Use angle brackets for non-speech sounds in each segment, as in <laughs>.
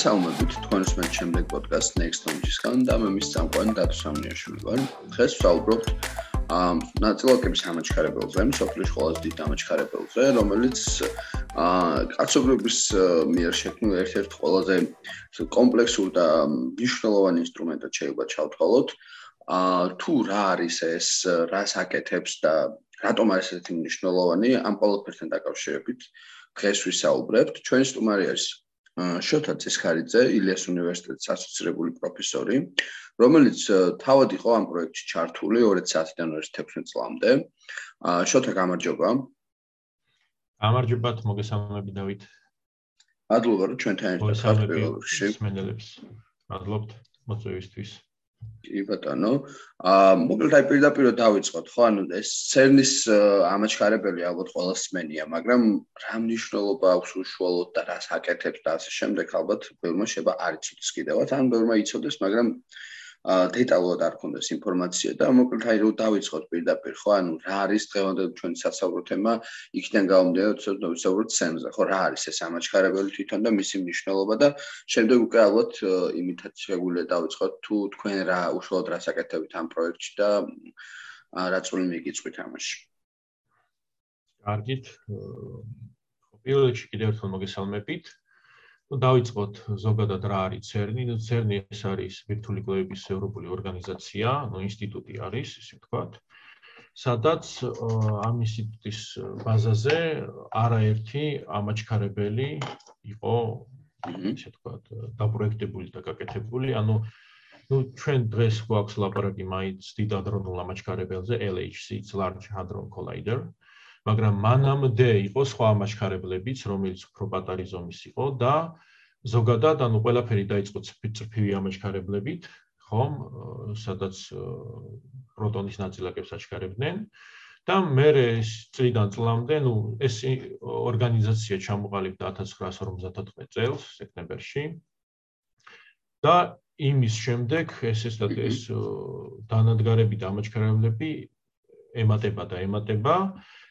მოგესალმებით თქვენს მე შემდეგ პოდკასტ Next Launch-ისგან და მე მის წამყვანი დათო სამნიაშვილი ვარ. დღეს ვსაუბრობთ ამ ნაწილაკების ამაჩქარებელზე, სოფლის ყველაზე დიდ ამაჩქარებელზე, რომელიც აა კაცობრიობის მიერ შექმნილ ერთ-ერთ ყველაზე კომპლექსურ და მნიშვნელოვან ინსტრუმენტად შეიძლება ჩავთვალოთ. აა თუ რა არის ეს, რას აკეთებს და რატომ არის ესეთი მნიშვნელოვანი ამ ყოველფერთან დაკავშირებით დღეს ვისაუბრებთ. ჩვენი სტუმარი არის შოთა ცესხარიძე, ილიას უნივერსიტეტის ასოცირებული პროფესორი, რომელიც თავად იყო ამ პროექტში ჩართული 2010-დან 2016 წლამდე. შოთა გამარჯობა. გამარჯობათ, მოგესალმები დავით. მადლობა, რომ ჩვენთან ერთად ხართ პირველ რიგში. მადლობთ მოწვევისთვის. კი ბატონო. აა მოკლედ აი პირდაპირ დავიწყოთ, ხო? ანუ ეს CERN-ის ამაჩქარებელი ალბათ ყოველს სმენია, მაგრამ რა მნიშვნელობა აქვს უშუალოდ და რას აკეთებს და ასე შემდეგ ალბათ ბევრმა შეება არ იცოდეს კიდევაც, ან ბევრმა იცოდეს, მაგრამ დეტალურად არ ქონდეს ინფორმაცია და მოკლედ აი რომ დავიწყოთ პირდაპირ ხო? ანუ რა არის დღევანდელ ჩვენი სასაუბრო თემა? იქიდან გამომდინარე ცოტა ვისაუბროთ სემზე ხო? რა არის ეს ამაჩქარებელი თვითონ და მისი მნიშვნელობა და შემდეგ უკვე ალბათ იმითაც შეგვიძლია დავიწყოთ თუ თქვენ რა უშუალოდ რას აკეთებით ამ პროექტში და რა წვლილი მიგიწვით ამაში. კარგით. პირველ რიგში კიდევ ერთხელ მოგესალმებით დავიწყოთ ზოგადად რა არის CERN-ი. ну CERN-ი ეს არის ვირტუალური კვლევების ევროპული ორგანიზაცია, ну ინსტიტუტი არის, ისე ვთქვათ. სადაც ამ ინსტიტუტის ბაზაზე არაერთი ამაჩქარებელი იყო, ისე ვთქვათ, დაპროექტებული და გაკეთებული. ანუ ну ჩვენ დღეს გვაქვს ლაპარაკი მაინც დიდადრონულ ამაჩქარებელზე LHC, Large Hadron Collider. მაგრამ მანამდე იყო სხვა ამაშქარებლებიც, რომელიც უფრო პატარი ზომის იყო და ზოგადად ანუ ყველაფერი დაიწყო წრფივი ამაშქარებლებით, ხომ, სადაც პროტონის ნაწილაკებს აჩქარებდნენ და მე წლიდან წლამდე, ну, ეს ორგანიზაცია ჩამოყალიბდა 1954 წელს, სექტემბერში. და იმის შემდეგ ეს ეს ეს დანადგარები და ამაჩქარებლები ემატება და ემატება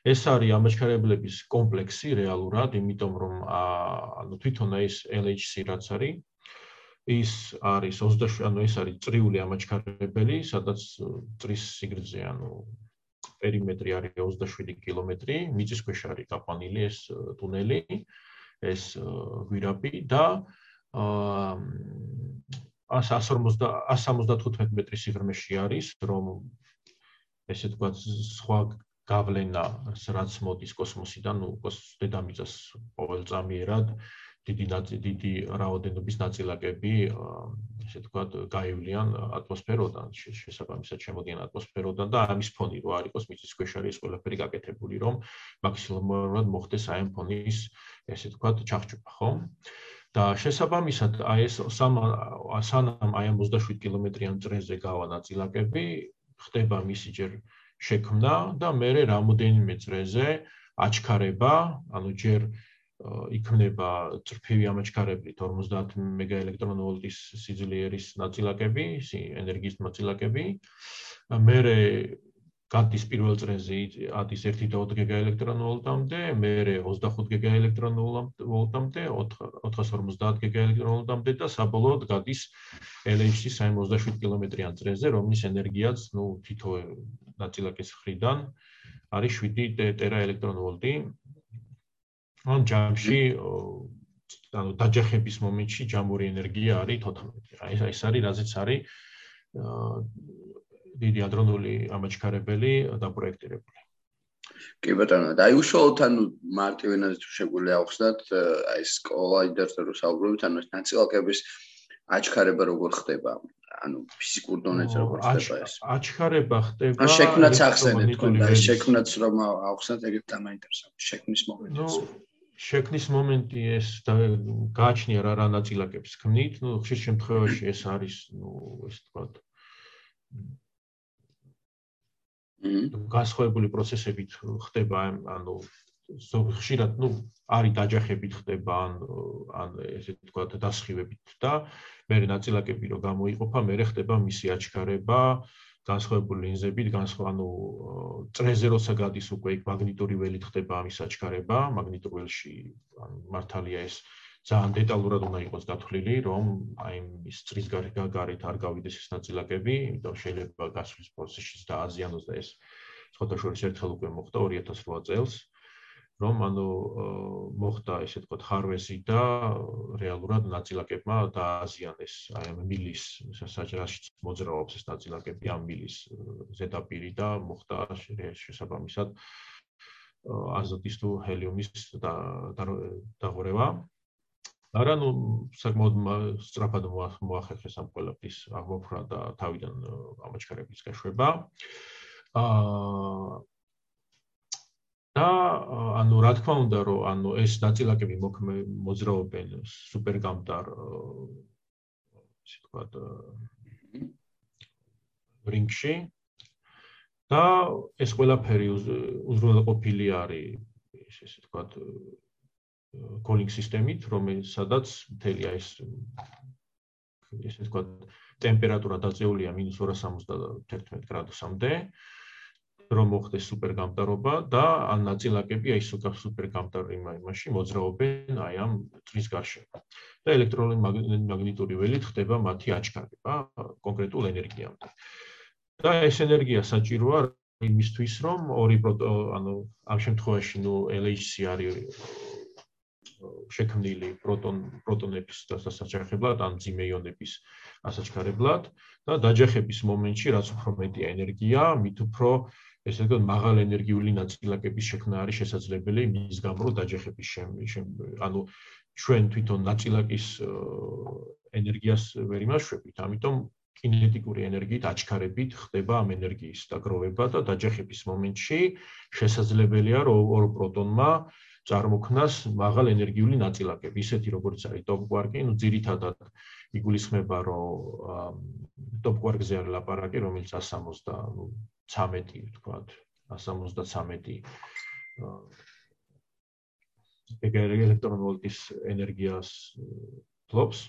ეს არის ამაჩქარებლების კომპლექსი რეალურად, იმიტომ რომ ანუ თვითონ ეს LHC რაც არის ის არის 27 ანუ ეს არის წრიული ამაჩქარებელი, სადაც წრის სიგრძე ანუ პერიმეტრი არის 27 კილომეტრი, მიწისქვეშ არის გაყვანილი ეს ტუნელი, ეს გვირაბი და აა 150 175 მეტრის სიღრმეში არის, რომ ესე თქვა სხვა გავლენა რაც მოდის კოსმოსიდან, ну, დედამიწას ყოველწამიერად დიდი დიდი რაოდენობის ნაწილაკები, ესე ვთქვათ, გაივლიან ატმოსფეროდან, შესაბამისად შემოდიან ატმოსფეროდან და ამის ფონი რო არ იყოს მიწის ქვეშ არის ყველაფერი გაკეთებული, რომ მაქსიმალურად მოხდეს აი ამ ფონის, ესე ვთქვათ, ჩახჭუპა, ხო? და შესაბამისად აი ეს სანამ აი ამ 27 კილომეტრიან წრეზე გავა ნაწილაკები, ხდება მისი ჯერ შექმნა და მე რამოდენიმე წრეზე აჩქარება, ანუ ჯერ იქმნება წრფივი ამაჩქარებლით 50 მეგაელექტრონვოლტის სიძლიერის ნაწილაკები, ენერგიის ნაწილაკები. მე გადის პირველ წრეზე ადის 1.4 გიგაელექტრონვოლტამდე, მერე 25 გიგაელექტრონვოლტამდე, 450 გიგაელექტრონვოლტამდე და საბოლოოდ გადის LHC 67 კილომეტრიან წრეზე, რომლის ენერგიაც, ну, თითო ნაწილაკის ხრიდან არის 7 ტერაელექტრონვოლტი. ამ ჯამში ანუ დაჯახების მომენტში ჯამური ენერგია არის 14. აი ეს არის რაზეც არის დიდი ადრონული ამაჩქარებელი დაპროექტირებული. კი ბატონო, და აი უშუალოდ ანუ მარტივენად თუ შეგვიძლია ახსნათ, აი სკოლა ინტერესზე რო საუბრობთ, ანუ ეს ნაწილაკების აჩქარება როგორ ხდება? ანუ ფიზიკურ დონეზე როგორ ხდება ეს? აჩქარება ხდება. ან შექმნაც ახსენეთ თქვენ და ეს შექმნაც რომ ახსნათ ეგეთ დამაინტერესებს შექმნის მომენტი. ნუ შექმნის მომენტი ეს გააჩნია რა რა ნაწილაკებს ქმნით, ნუ ხშირ შემთხვევაში ეს არის, ნუ ეს თქვა გასხვავებული პროცესებით ხდება ანუ ხშირად ნუ არის დაჯახებით ხდება ან ან ესე თქვა დასხივებით და მე ნაწილაკები რო გამოიყოფა მე ხდება მისი აჩქარება განსხვავებული ლინზებით განსხვავ ანუ წრეზე როცა გადის უკვე იქ მაგნიტური ველით ხდება ამის აჩქარება მაგნიტურ ველში ან მართალია ეს ძალიან დეტალურად უნდა იყოს გათვლილი, რომ აი ის წრის გარეთ არ გავიდეს ეს ნაწილაკები, იმიტომ შეიძლება გასვლის პროცესში დააზიანოს და ეს სხვადასხვა ერთხელ უკვე მოხდა 2008 წელს, რომ ანუ მოხდა ესე თქვა ხარვეზი და რეალურად ნაწილაკებმა დააზიანეს აი ამ მილის საჯარაშიც მოძრაობს ეს ნაწილაკები ამ მილის ზედაპირი და მოხდა შესაბამისად აზოტის თუ ჰელიუმის და დაღორევა. არა ნუ საკმაოდ სწრაფად მოახერხეს ამ ყველაფრის აღმოფხვრა და თავიდან ამაჩქარების გაშვება. აა და ანუ რა თქმა უნდა რომ ანუ ეს ნაწილაკები მოძრაობენ სუპერგამტარ ისე ვთქვათ რინგში და ეს ყველაფერი უზრუნველყოფილი არის ესე ვთქვათ კოლინგ სისტემით, რომელსაც მთელი ეს ესე ვთქვათ, ტემპერატურა დაწეულია -271 გრადუსამდე, რომ მოხდეს სუპერგამტარობა და ან ნაწილაკები აი სუპერგამტარი იმაში მოძრაობენ აი ამ წრის გარშემო. და ელექტრონული მაგნიტური ველი ხდება მათი აჩქარება კონკრეტულ ენერგიამდე. და ეს ენერგია საჭიროა იმისთვის, რომ ორი ანუ ამ შემთხვევაში ნუ LHC არის შექმნილი პროტონ პროტონების დასაჩერებლად ან ძიმეიონების ასაჩქარებლად და დაჯახების მომენტში რაც უფრო მეტია ენერგია, მით უფრო ესე იგი მაღალ ენერგიული ნაწილაკების შექმნა არის შესაძლებელი მის გამო დაჯახების ანუ ჩვენ თვითონ ნაწილაკის ენერგიას ვერ იმაშვებით, ამიტომ კინეტიკური ენერგიით აჩქარებით ხდება ამ ენერგიის დაგროვება და დაჯახების მომენტში შესაძლებელია რომ ორ პროტონმა წარმოქმნას მაღალ ენერგიული ნაწილაკები, ისეთი როგორც არის ტოპგვარკი, ну ძირითადად იგულისხმება, რომ ტოპგვარკზე არის ლაპარაკი, რომელიც 173 ვთქვათ, 173 ეგ ელექტრონვოლტის ენერგიას ფლობს.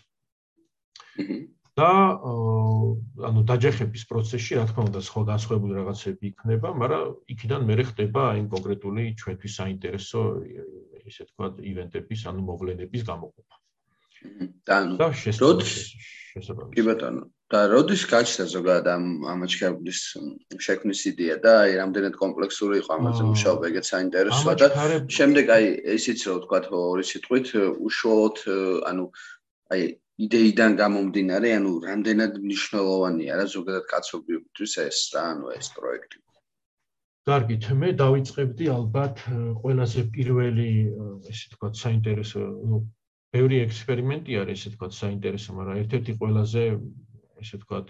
და ანუ დაჯახების პროცესში რა თქმა უნდა სხვა განსხვავებული რაღაცები იქნება, მაგრამ იქიდან მე ხდება აი კონკრეტული ჩვენთვის საინტერესო ისე თქვა ივენტების ანუ მოვლენების გამოყოფა. და ანუ როდის კი ბატონო და როდის გაჩნდა ზოგადად ამ ამაჩქარებლის შექმნის იდეა და აი რამდენად კომპლექსური იყო ამაზე მუშაობა ეგეც საინტერესოა და შემდეგ აი ისიც რო თქვა ორი სიტყვით უშუალოდ ანუ აი იდეიდან გამომდინარე, ანუ რამდენად მნიშვნელოვანია რა ზოგადად კაცობრიობისთვის ეს რა, ანუ ეს პროექტი. კარგით, მე დავიწყებდი ალბათ ყველაზე პირველი, ესე თქვა, საინტერესო, ну, ბევრი ექსპერიმენტი არის, ესე თქვა, საინტერესო, მაგრამ ერთ-ერთი ყველაზე, ესე თქვა,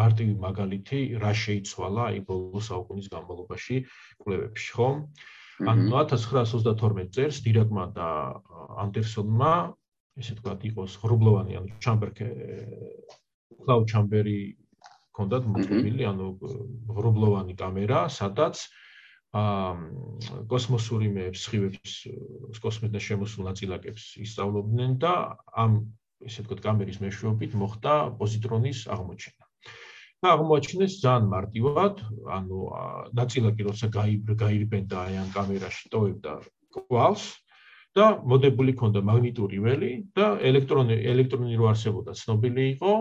მარტივი მაგალითი, რა შეიცვალა აი ბოლო საუკუნის განმავლობაში კვლევებში, ხო? ანუ 1932 წელს დირაკმა და ანდერსონმა ესე ვთქვათ, იყოს ღრუბლოვანი, ანუ ჩამბერკე cloud chamber-ი კონდათ მოწყობილი, ანუ ღრუბლოვანი კამერა, სადაც აა კოსმოსური მე სხივებს კოსმოსთან შემოსულ ნაწილაკებს ისწავლობდნენ და ამ ესე ვთქვათ კამერის მეშვეობით მოხდა პოზიტრონის აღმოჩენა. და აღმოაჩინეს ძალიან მარტივად, ანუ ნაწილაკი როცა გაირბენდა აი ამ კამერაში ტოვებდა კვალს, და მოდებული ქონდა მაგნიტური ველი და ელექტრონი ელექტრონი რო არსებობდა ცნობილი იყო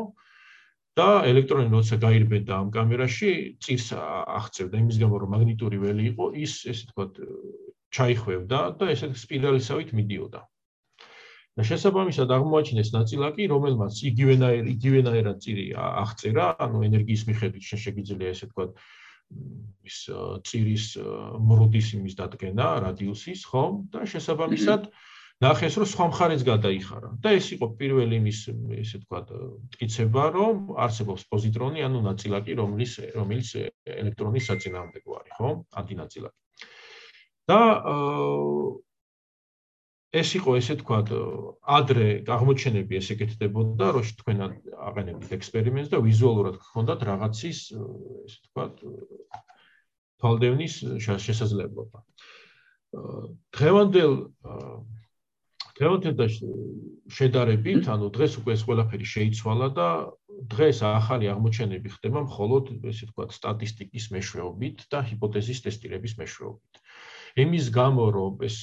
და ელექტრონი როცა გაირბენდა ამ კამერაში წირს აღწევდა. იმის გამო რომ მაგნიტური ველი იყო ის ესე თქვა ჩაიხვევდა და ესე სპირალისავით მიდიოდა. და შესაბამისად აღმოაჩინეს ნაწილაკი რომელმაც იგივენაირ იგივენაირად წირი აღწერა ანუ ენერგიის მიხედვით შეიძლება ესე თქვა ის წირის მრუდის იმის დადგენა რადიუსის, ხო? და შესაბამისად ნახეს, რომ სხვა მხარეს გადაიხარა. და ეს იყო პირველი იმის, ესე თქვა, მტკიცება, რომ არსებობს პოზიტრონი, ანუ ნაწილაკი, რომელიც რომელიც ელექტრონის საწინააღმდეგო არის, ხო? ანტინაწილაკი. და ეს იყო ესე თქვა ადრე აღმოჩენები ესე კეთდებოდა რომ თქვენ აყენებთ ექსპერიმენტს და ვიზუალურად გქონდათ რაღაცის ესე თქვა თვალდევნის შესაძლებლობა. დღევანდელ დღევანდელ შედარებით, ანუ დღეს უკვე ეს ყველაფერი შეიცვალა და დღეს ახალი აღმოჩენები ხდება მხოლოდ ესე თქვა სტატისტიკის მეშვეობით და ჰიპოთეზის ტესტირების მეშვეობით. იმის გამო რომ ეს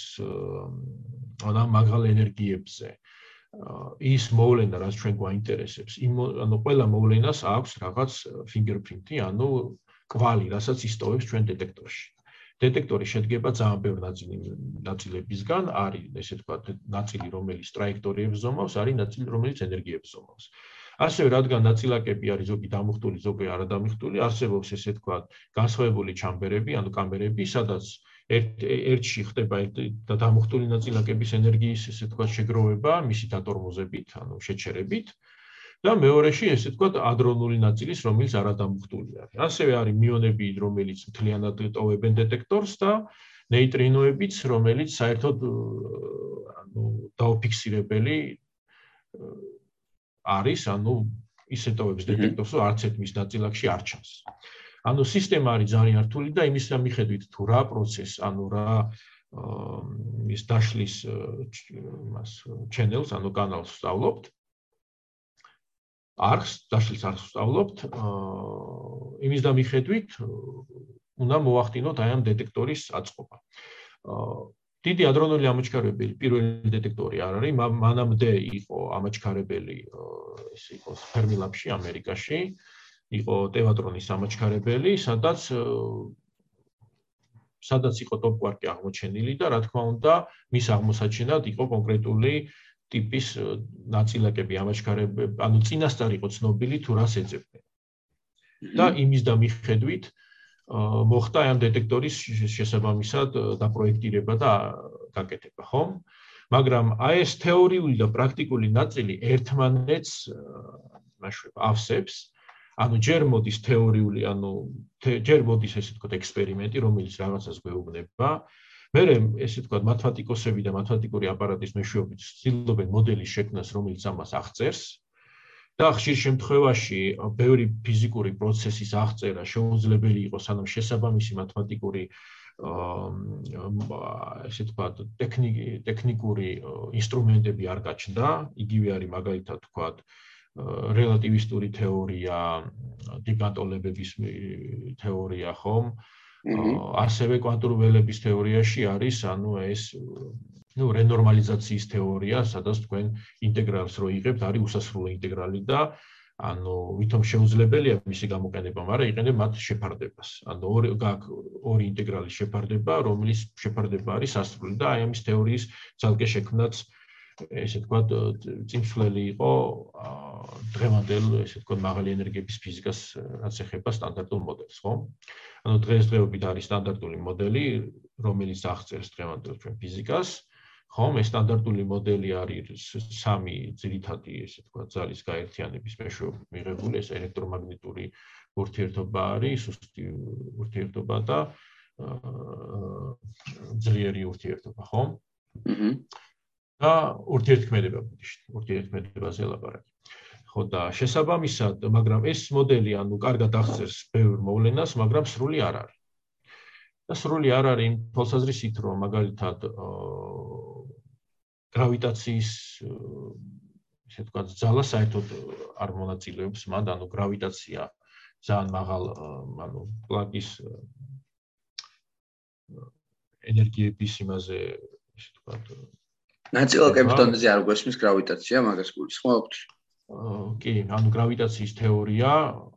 ანა მაგალ ენერგიებზე ის მოვლენა რაც ჩვენ გვაინტერესებს იმ ანუ ყველა მოვლენას აქვს რაღაც fingerprint-ი ანუ კვალი რასაც ისტოვებს ჩვენ დეტექტორში. დეტექტორი შედგება ძალიან ბევრი ნაწილი ნაწილებისგან არის ესე ვთქვათ ნაწილი რომელიც ტრაექტორიებს ზომავს არის ნაწილი რომელიც ენერგიებს ზომავს. ასევე რადგან ნაწილაკები არის ზოგი დამუხტული ზოგი არადამუხტული არსებობს ესე ვთქვათ განსხვავებული ჩამბერები ანუ კამერები სადაც ერთ ერთში ხდება და დამუხტული ნაწილაკების ენერგიის ესე თქვა შეგროვება მისი დატორმოზებით, ანუ შეჩერებით და მეორეში ესე თქვა ადრონული ნაწილის, რომელიც არადამუხტული არის. ასევე არის მიონები, რომელიც მთლიანად ტოვებენ დეტექტორს და ნეიტრინოებიც, რომელიც საერთოდ ანუ დაუფიქსირებელი არის, ანუ ისე ტოვებს დეტექტორს, რომ არც ერთ მის ნაწილაკში არ ჩანს. ანუ სისტემა არის ძალიან რთული და იმის მიხედვით თუ რა პროცეს, ანუ რა ის დაშლის მას channels, ანუ კანალს ვსწავლობთ. არხს, დაშლის არხს ვსწავლობთ. აა იმის და მიხედვით უნდა მოახდინოთ აი ამ დეტექტორის აწყობა. აა დიდი ადრონული ამოჩქარებელი პირველი დეტექტორი არ არის, მანამდე იყო ამოჩქარებელი ეს იყო ფერმილაპში ამერიკაში. აა იყო ტევატრონის სამაჩქარებელი, სადაც სადაც იყო ტოპკვარკი აღმოჩენილი და რა თქმა უნდა, მის აღმოსაჩენად იყო კონკრეტული ტიპის ნაწილაკები ამაჩქარებელი, ანუ წინასწარ იყო ცნობილი თუ რას ეძებდნენ. და იმის და მიხედვით მოხდა ამ დეტექტორის შესაბამისად დაპროექტირება და გაკეთება, ხო? მაგრამ აი ეს თეორიული და პრაქტიკული ნაწილი ერთმანეთს მაშვება ავსებს ანუ ჯერ მოდის თეორიული, ანუ ჯერ მოდის ესე ვთქვათ ექსპერიმენტი, რომელიც რაღაცას გვეუბნება. მე ესე ვთქვათ მათემატიკოსები და მათემატიკური აპარატის მეშვეობით ცდილობენ მოდელის შექმნას, რომელიც ამას აღწერს. და ხშირ შემთხვევაში ბევრი ფიზიკური პროცესის აღწერა შეუძლებელი იყოს, სანამ შესაბამისი მათემატიკური აა ესე ვთქვათ ტექნიკური ინსტრუმენტები არ გაჩნდა, იგივე არის მაგალითად ვთქვათ რელატივისტური თეორია, გიგანტოლებების თეორია, ხომ? ასევე კვანტურველების თეორიაში არის, ანუ ეს ну რენორმალიზაციის თეორია, სადაც თქვენ ინტეგრალს რო იღებთ, არის უსასრულო ინტეგრალი და ანუ ვითომ შეუძლებელია მისი გამოყენება, მაგრამ იყენებ მათ შეფარდებას. ანუ ორი გაქვს ორი ინტეგრალის შეფარდება, რომლის შეფარდება არის სასრული და აი ამის თეორიის ძალკე შექმნაც აა ესე თქვა წინსვლელი იყო დღევანდელ ესე თქვა მაღალი ენერგიების ფიზიკას რაც ეხება სტანდარტულ მოდელს, ხო? ანუ დღესდღეობით არის სტანდარტული მოდელი, რომელიც აღწერს დღევანდელ ჩვენ ფიზიკას. ხო, მე სტანდარტული მოდელი არის სამი ძირითადი ესე თქვა ძალის გაერთიანების მეშვეობით მიღებული, ეს ელექტრომაგნიტური ურთიერთობა არის, სუსტი ურთიერთობა და ძლიერი ურთიერთობა, ხო? აჰა და ურთიერთქმედება ბუდიშტ, ურთიერთქმედებაზე ლაპარაკი. ხო და შესაბამისად, მაგრამ ეს მოდელი ანუ კარგად აღწერს ბევრ მოვლენას, მაგრამ სრული არ არის. და სრული არ არის იმ თვალსაზრისით, რომ მაგალითად გრავიტაციის ესე თქვა ძალა საერთოდ არ მონაწილეობს მან, ანუ გრავიტაცია ძალიან მაღალ ანუ პლანკის ენერგიების იმაზე ესე თქვა ნაწილაკების დონეზე არ გვესმის გრავიტაცია, მაგას გულისხმობთ? კი, ანუ გრავიტაციის თეორია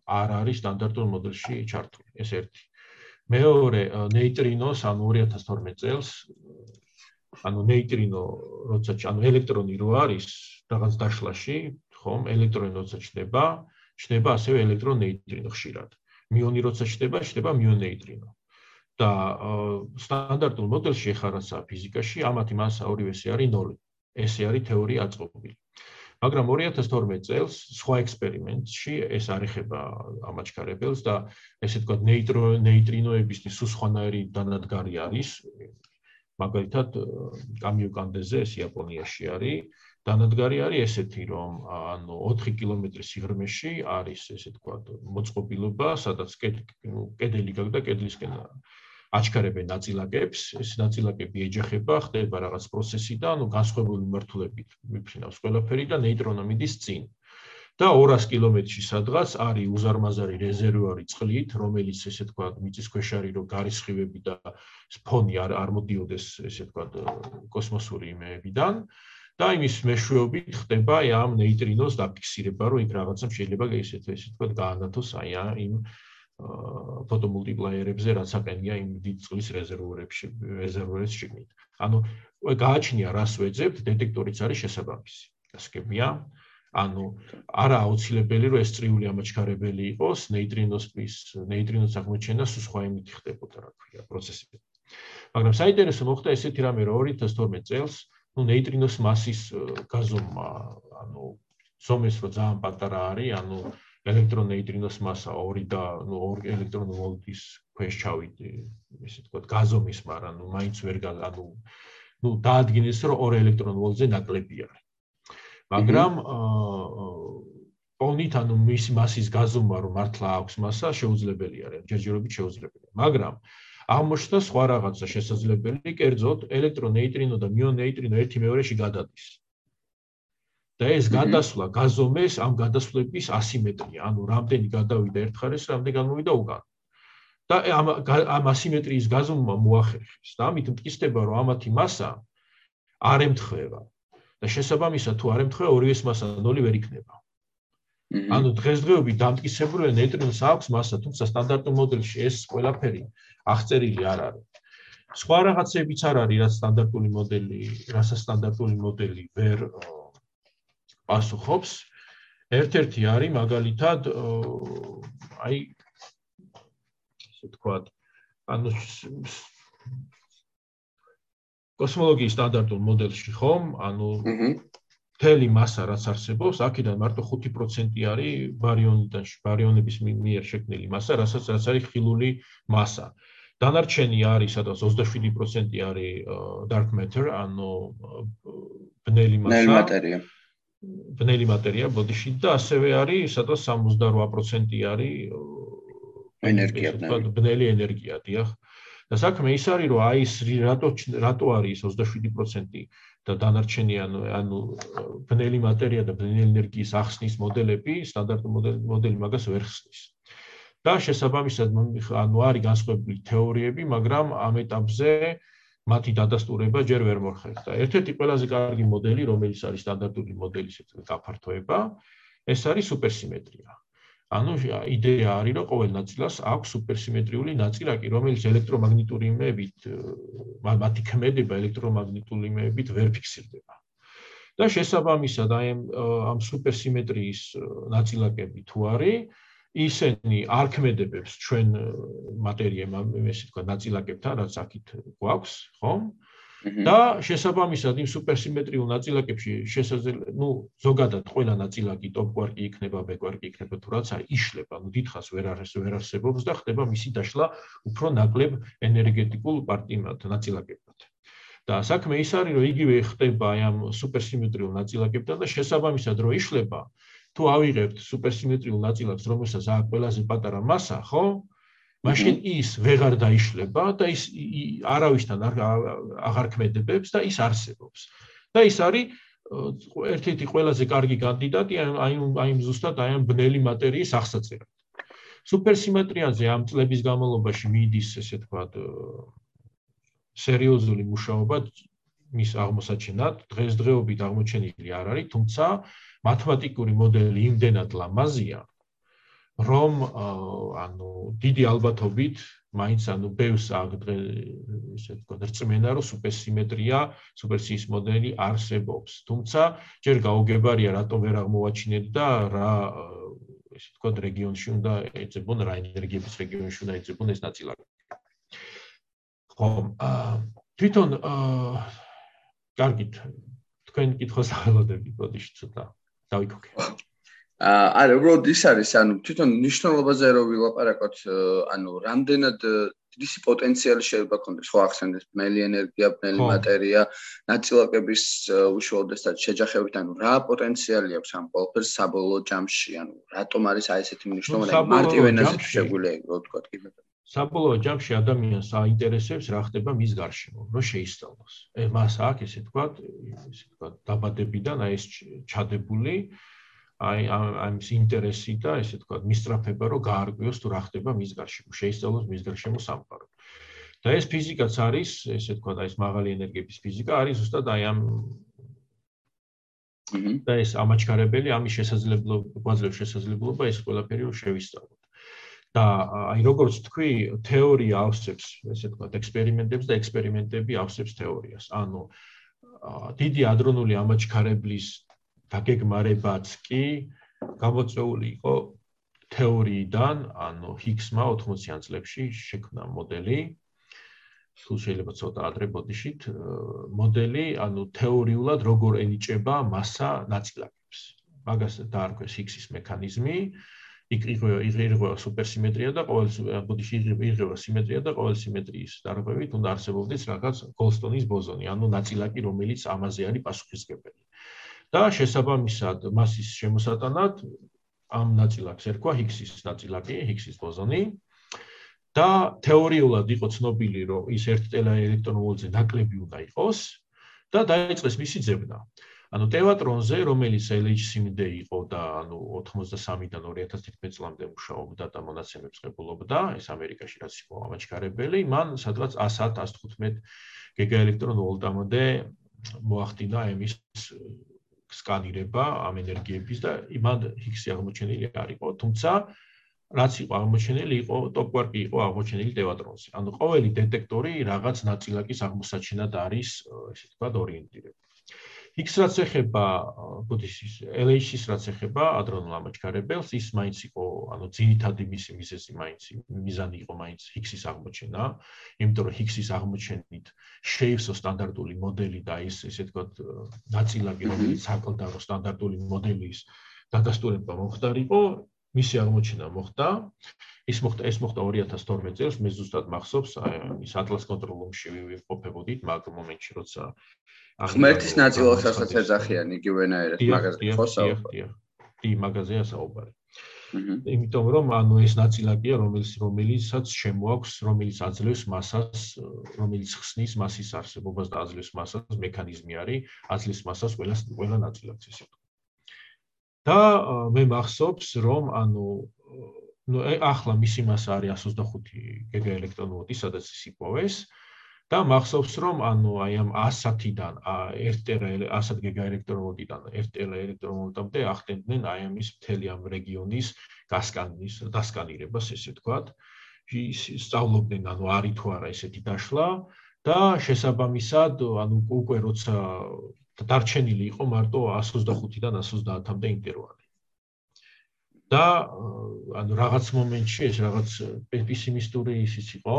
არ არის სტანდარტულ მოდელში ჩართული, ეს ერთი. მეორე, ნეიტრინოს, ანუ 2012 წელს, ანუ ნეიტრინო, როცა ანუ ელექტრონი რო არის რაღაც დაშლაში, ხომ, ელექტრონი როცა ჩნდება, ჩნდება ასევე ელექტრონეიტრინო ხშირად. მიონი როცა ჩნდება, ჩნდება მიონეიტრინო. და სტანდარტულ მოდელში ხარასა ფიზიკაში ამათი მასა ორივე არის 0. ესე არის თეორია აწყობილი. მაგრამ 2012 წელს სხვა ექსპერიმენტში ეს არიხება ამაჩქარებელს და ესე თქვა ნეიტრო ნეიტრინოების სულ სხვანაირი დანადგარი არის. მაგალითად კამიოკანდეზე ეს იაპონიაში არის. დანადგარი არის ესეთი, რომ ანუ 4 კილომეტრის სიღრმეში არის ესე თქვა მოწყობილობა, სადაც კედელი გაგდა კედლისკენ აჩქარებენ ნაწილაკებს, ეს ნაწილაკები ეჯახება, ხდება რაღაც პროცესი და ანუ განსხვავებული მიმართულებით მიფრინავს ყველაფერი და ნეიტრონო მიდის წინ. და 200 კილომეტრში სადღაც არის უზარმაზარი რეზერვუარი წყლით, რომელიც ესე თქვა მიწისქვეშ არის რომ გარისხივები და ფონი არ არ მოდიოდეს ესე თქვა კოსმოსური იმეებიდან და იმის მეშვეობით ხდება ამ ნეიტრინოს დაფიქსირება, რომ იქ რაღაცა შეიძლება ისეთ ესე თქვა გაანათოს აი იმ ფოტომულტიპლაიერებზე, რაც აყენია იმ დიდ წყლის რეზერვუარებში, რეზერვუარებს შიგნით. ანუ გააჩნია რას ვეძებთ, დეტექტორიც არის შესაბამისი. გასაგებია? ანუ არა აუცილებელი რომ ეს წრიული ამაჩქარებელი იყოს ნეიტრინოსთვის ნეიტრინოს აღმოჩენა სულ სხვა იმით ხდებოდა რა ქვია პროცესები მაგრამ საინტერესო მოხდა ესეთი რამე რომ 2012 წელს ნუ ნეიტრინოს მასის გაზომა ანუ ზომის რო ძალიან პატარა არის ანუ ელექტრონეიტრინოს მასა 2 და ნუ 2 ელექტრონვოლტის ქვეშ ჩავიდი ესე თქვა გაზომის მაგრამ ნუ მაინც ვერ ანუ ნუ დაადგინეს რომ 2 ელექტრონვოლტზე ნაკლები არის მაგრამ პონით ანუ მის მასის გაზომა რომ მართლა აქვს მასა შეუძლებელია რა ჯერჯერობით შეუძლებელია. მაგრამ აღმოჩნდა სხვა რაღაცა შესაძლებელი კერძოდ ელექტრონეიტრინო და მიონეიტრინო ერთი მეორეში გადადის და ეს გადასვლა გაზომეს ამ გადასვლების ასიმეტრია ანუ რამდენი გადავიდა ერთ ხარეს რამდენი გამოვიდა უკან და ამ ამ ასიმეტრიის გაზომა მოახერხეს და ამით მტკიცდება რომ ამათი მასა არ ემთხვევა და შესაბამისად თუ არ ემთხვევა ორივეს მასა ნოლი ვერ იქნება. ანუ დღესდღეობით დამტკიცებული ნეიტრინოს აქვს მასა, თუმცა სტანდარტულ მოდელში ეს ყველაფერი აღწერილი არ არის. სხვა რაღაცებიც არ არის, რაც სტანდარტული მოდელი, რასაც სტანდარტული მოდელი ვერ პასუხობს. ერთ-ერთი არის მაგალითად აი ესე ვთქვათ, ანუ კოსმოლოგიის სტანდარტულ მოდელში ხომ? ანუ თელი მასა რაც არსებობს, აქედან მარტო 5% არის ბარიონიდან, ბარიონების მიერ შექმნილი მასა, რასაც რაც არის ხილული მასა. დანარჩენი არის სადაც 27% არის dark matter, ანუ ბნელი მასა. ბნელი მატერია. ბნელი მატერია ბოდიში და ასევე არის სადაც 68% არის ენერგია ბნელი. ბნელი ენერგია, დიახ. და საქმე ის არის რომ აი ეს რატო რატო არის 27% და დანარჩენი ანუ ანუ ბნელი მატერია და ბნელი ენერგიის ახსნის მოდელები სტანდარტული მოდელი მაგას ვერ ხსნის. და შესაბამისად ანუ არის განსხვავებული თეორიები, მაგრამ ამ ეტაპზე მათი დადასტურება ჯერ ვერ მოხერხდა. ერთ-ერთი ყველაზე კარგი მოდელი, რომელიც არის სტანდარტული მოდელის ერთ-ერთი გაფართოება, ეს არის სუპერსიმეტრია. ანუ იდეა არის რომ ყოველ ნაწილას აქვს სუპერსიმეტრიული ნაწილაკი რომელიც ელექტრომაგნიტური იმებით მათი ქმედება ელექტრომაგნიტური იმებით ვერ ფიქსირდება და შესაბამისად აი ამ სუპერსიმეტრიის ნაწილაკები თუ არის ისინი არ ქმედებებს ჩვენ მატერიამ ესე თქვა ნაწილაკებთან რაც აქეთ გვაქვს ხომ? და შესაბამისად იმ სუპერსიმეტრიულ ნაწილაკებში შესაძლებელი ნუ ზოგადად ყველა ნაწილაკი ტოპ კვარკი იქნება ბეკ კვარკი იქნება თუ რაცა იშლება ნუ დიდხანს ვერ არის ვერ არსებობს და ხდება მისი დაშლა უფრო ნაკლებ ენერგეტიკულ პარტიმად ნაწილაკებად და საქმე ის არის რომ იგივე ხდება აი ამ სუპერსიმეტრიულ ნაწილაკებთან და შესაბამისად რომ იშლება თუ ავიღებთ სუპერსიმეტრიულ ნაწილაკს რომელსაც აქვს ყველაზე პატარა მასა ხო მაშინ ის ვეღარ დაიშლება და ის არავისთან არ აღარ ქმედებებს და ის არსებობს. და ის არის ერთ-ერთი ყველაზე კარგი კანდიდატი აი აი ზუსტად აი ამ ბნელი მატერიის აღსაწერად. სუპერსიმეტრიაზე ამ წლების განმავლობაში მიდის ესე თქვათ სერიოზული მუშაობა მის აღმოსაჩენად დღესდღეობით აღმოჩენილი არ არის, თუმცა მათემატიკური მოდელი იმდენად ლამაზია, რომ ანუ დიდი ალბათობით მაინც ანუ ბევრს აგდრე ესე ვთქვათ რწმენა რომ სუპერსიმეტრია სუპერსიის მოდელი არსებობს თუმცა ჯერ გაუგებარია რატომ ვერ აღმოვაჩინეთ და რა ესე ვთქვათ რეგიონში უნდა ეძებონ რა ენერგიების რეგიონში უნდა ეძებონ ეს ნაწილაკი. ხო თვითონ კარგით თქვენ კითხოს აღელოდებით ბოდიში ცოტა დავიქოქე <laughs> არა, უბრალოდ ის არის, ანუ თვითონ ნიშნულობაზე რო ვილაპარაკოთ, ანუ რამდენად ისი პოტენციალი შეიძლება კონდეს, ხო ახსენეთ, მელი ენერგია, მელი მატერია, ნაწილაკების უშუალოდესაც შეჯახებით, ანუ რა პოტენციალი აქვს ამ ყველაფერს? საბოლოო ჯამში, ანუ რატომ არის აი ესეთი მნიშვნელობა, მარტივ ენაზე შეგვიძლია რო ვთქვა კიდე. საბოლოო ჯამში ადამიანს აინტერესებს რა ხდება მის გარშემო, რომ შეისწავლოს. ე მას აქვს ესე თქვა, ესე თქვა დაბადებიდან აი ეს ჩადებული აი ამ ის ინტერესი და ესე თქვა მისტრაფება რომ გაარკვიოს თუ რა ხდება მის გარშემო, შეისწავლოს მის გარშემო სამყარო. და ეს ფიზიკაც არის, ესე თქვა და ეს მაღალი ენერგიების ფიზიკა არის ზუსტად აი ამ და ეს ამაჩქარებელი ამის შესაძლებლობა, გვაძლევს შესაძლებლობა ეს ყველაფერი რომ შევისწავლოთ. და აი როგორც თქვი, თეორია ავსებს, ესე თქვა, ექსპერიმენტებს და ექსპერიმენტები ავსებს თეორიას. ანუ დიდი ადრონული ამაჩქარებლის დაგეგმარებაც კი გამოწეული იყო თეორიიდან, ანუ ჰიგსმა 80-იან წლებში შექმნა მოდელი. სულ შეიძლება ცოტა ადრე ბოდიშით მოდელი, ანუ თეორიულად როგორ ენიჭება massa ნაწილაკებს. მაგას დაარქვეს ჰიგსის მექანიზმი. იქ იღება სუპერსიმეტრია და ყოველ ბოდიში იღება სიმეტრია და ყოველ სიმეტრიის დარღვევით უნდა არსებობდეს რაღაც გოლსტონის ბოზონი, ანუ ნაწილაკი, რომელიც ამაზე არის პასუხისგებელი. და შესაბამისად, მასის შემოსატანად ამ ნაწილაკს ერქვა ჰიგსის ნაწილაკი, ჰიგსის ბოზონი. და თეორიულად იყო ცნობილი, რომ ის ერთ ელექტრონულზე ნაკლები უნდა იყოს და დაიწყეს მისი ძებნა. ანუ ტევატრონზე, რომელიც LHC-მდე იყო და ანუ 83-დან 2011 წლამდე მუშაობდა და მონაცემებს ღებულობდა, ეს ამერიკაში რაც იყო ამაჩქარებელი, მან სადღაც 100-115 გიგაელექტრონ ვოლტამდე მოახდინა ემის სკანირება ამ ენერგიების და იმან ჰიგსი აღმოჩენილი არისო, თუმცა რაც იყო აღმოჩენილი, იყო ტოპკვარკი იყო აღმოჩენილი ტევატრონზე. ანუ ყოველი დეტექტორი რაღაც ნაწილაკის აღმოსაჩენად არის, ესე ვთქვათ, ორიენტირებული. X რაც ეხება ბუდისტის LH-ის რაც ეხება ადრონულ ამაჩქარებელს, ის მაინც იყო, ანუ ძირითადი მისი მიზეზი მაინც მიზანი იყო მაინც X-ის აღმოჩენა, იმიტომ რომ X-ის აღმოჩენით შეივსო სტანდარტული მოდელი და ის ესე ვთქვათ ნაწილაკი, რომელიც საკლდარო სტანდარტული მოდელის დადასტურება მომხდარიყო, მისი აღმოჩენა მოხდა. ის მოხდა ეს მოხდა 2012 წელს, მე ზუსტად მახსოვს, ის ატლას კონტროლ-რუმში ვიყოფებოდით მაგ მომენტში, როცა ღმერთის ნაწილოსაც ეძახიან იგივენაირად მაგაზე ხო საუბარი. დი მაგაზეა საუბარი. იმიტომ რომ ანუ ეს ნაწილაკია რომელიც რომელიცაც შემოაქვს რომელიც აძლევს მასას რომელიც ხსნის მასის არსებობას და აძლევს მასას მექანიზმი არის აძლევს მასას ყველა ყველა ნაწილაკს ესე ვთქვი. და მე მახსოვს რომ ანუ ну ახლა მისი მასა არის 125 გიგა ელექტრონვოლტი სადაც ის იპოვეს. და მახსოვს რომ ანუ აი ამ 100-დან 1 ტერა 100 გიგა ელექტრონვოლტიდან 1 ტერა ელექტრონვოლტამდე ახდენდნენ აი ამის მთელი ამ რეგიონის გასკანის დასკანირებას ესე ვთქვათ. ის სწავლობდნენ ანუ არის თუ არა ესეთი დაშლა და შესაბამისად ანუ უკვე როცა დარჩენილი იყო მარტო 125-დან 130-მდე ინტერვალი. და ანუ რაღაც მომენტში ეს რაღაც პესიმისტური ისიც იყო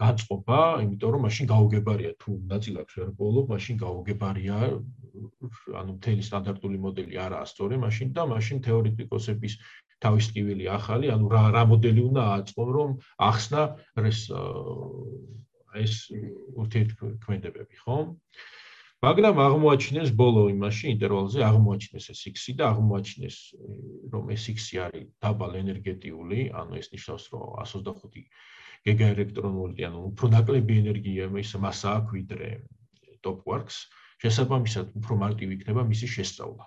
გაწყობა, იმიტომ რომ მაშინ გაუგებარია თუ ნაწილაკს ვერ ბოლო, მაშინ გაუგებარია ანუ მთელი სტანდარტული მოდელი არაა სწორი, მაშინ და მაშინ თეორეტიკოსების თავის ტკივილი ახალი, ანუ რა რა მოდელი უნდა აწყო, რომ ახსნა ეს ეს ურთიერთქმედებები, ხო? მაგრამ აღმოაჩინეს ბოლო იმაში ინტერვალზე აღმოაჩინეს ეს X და აღმოაჩინეს რომ ეს X არის დაბალ ენერგეტიული, ანუ ეს ნიშნავს რომ 125 გიგა ელექტრონვოლტი, ანუ უფრო ნაკლები ენერგია ის მასა აქვს ვიდრე top quarks, შესაბამისად უფრო მარტივი იქნება მისი შესწავლა.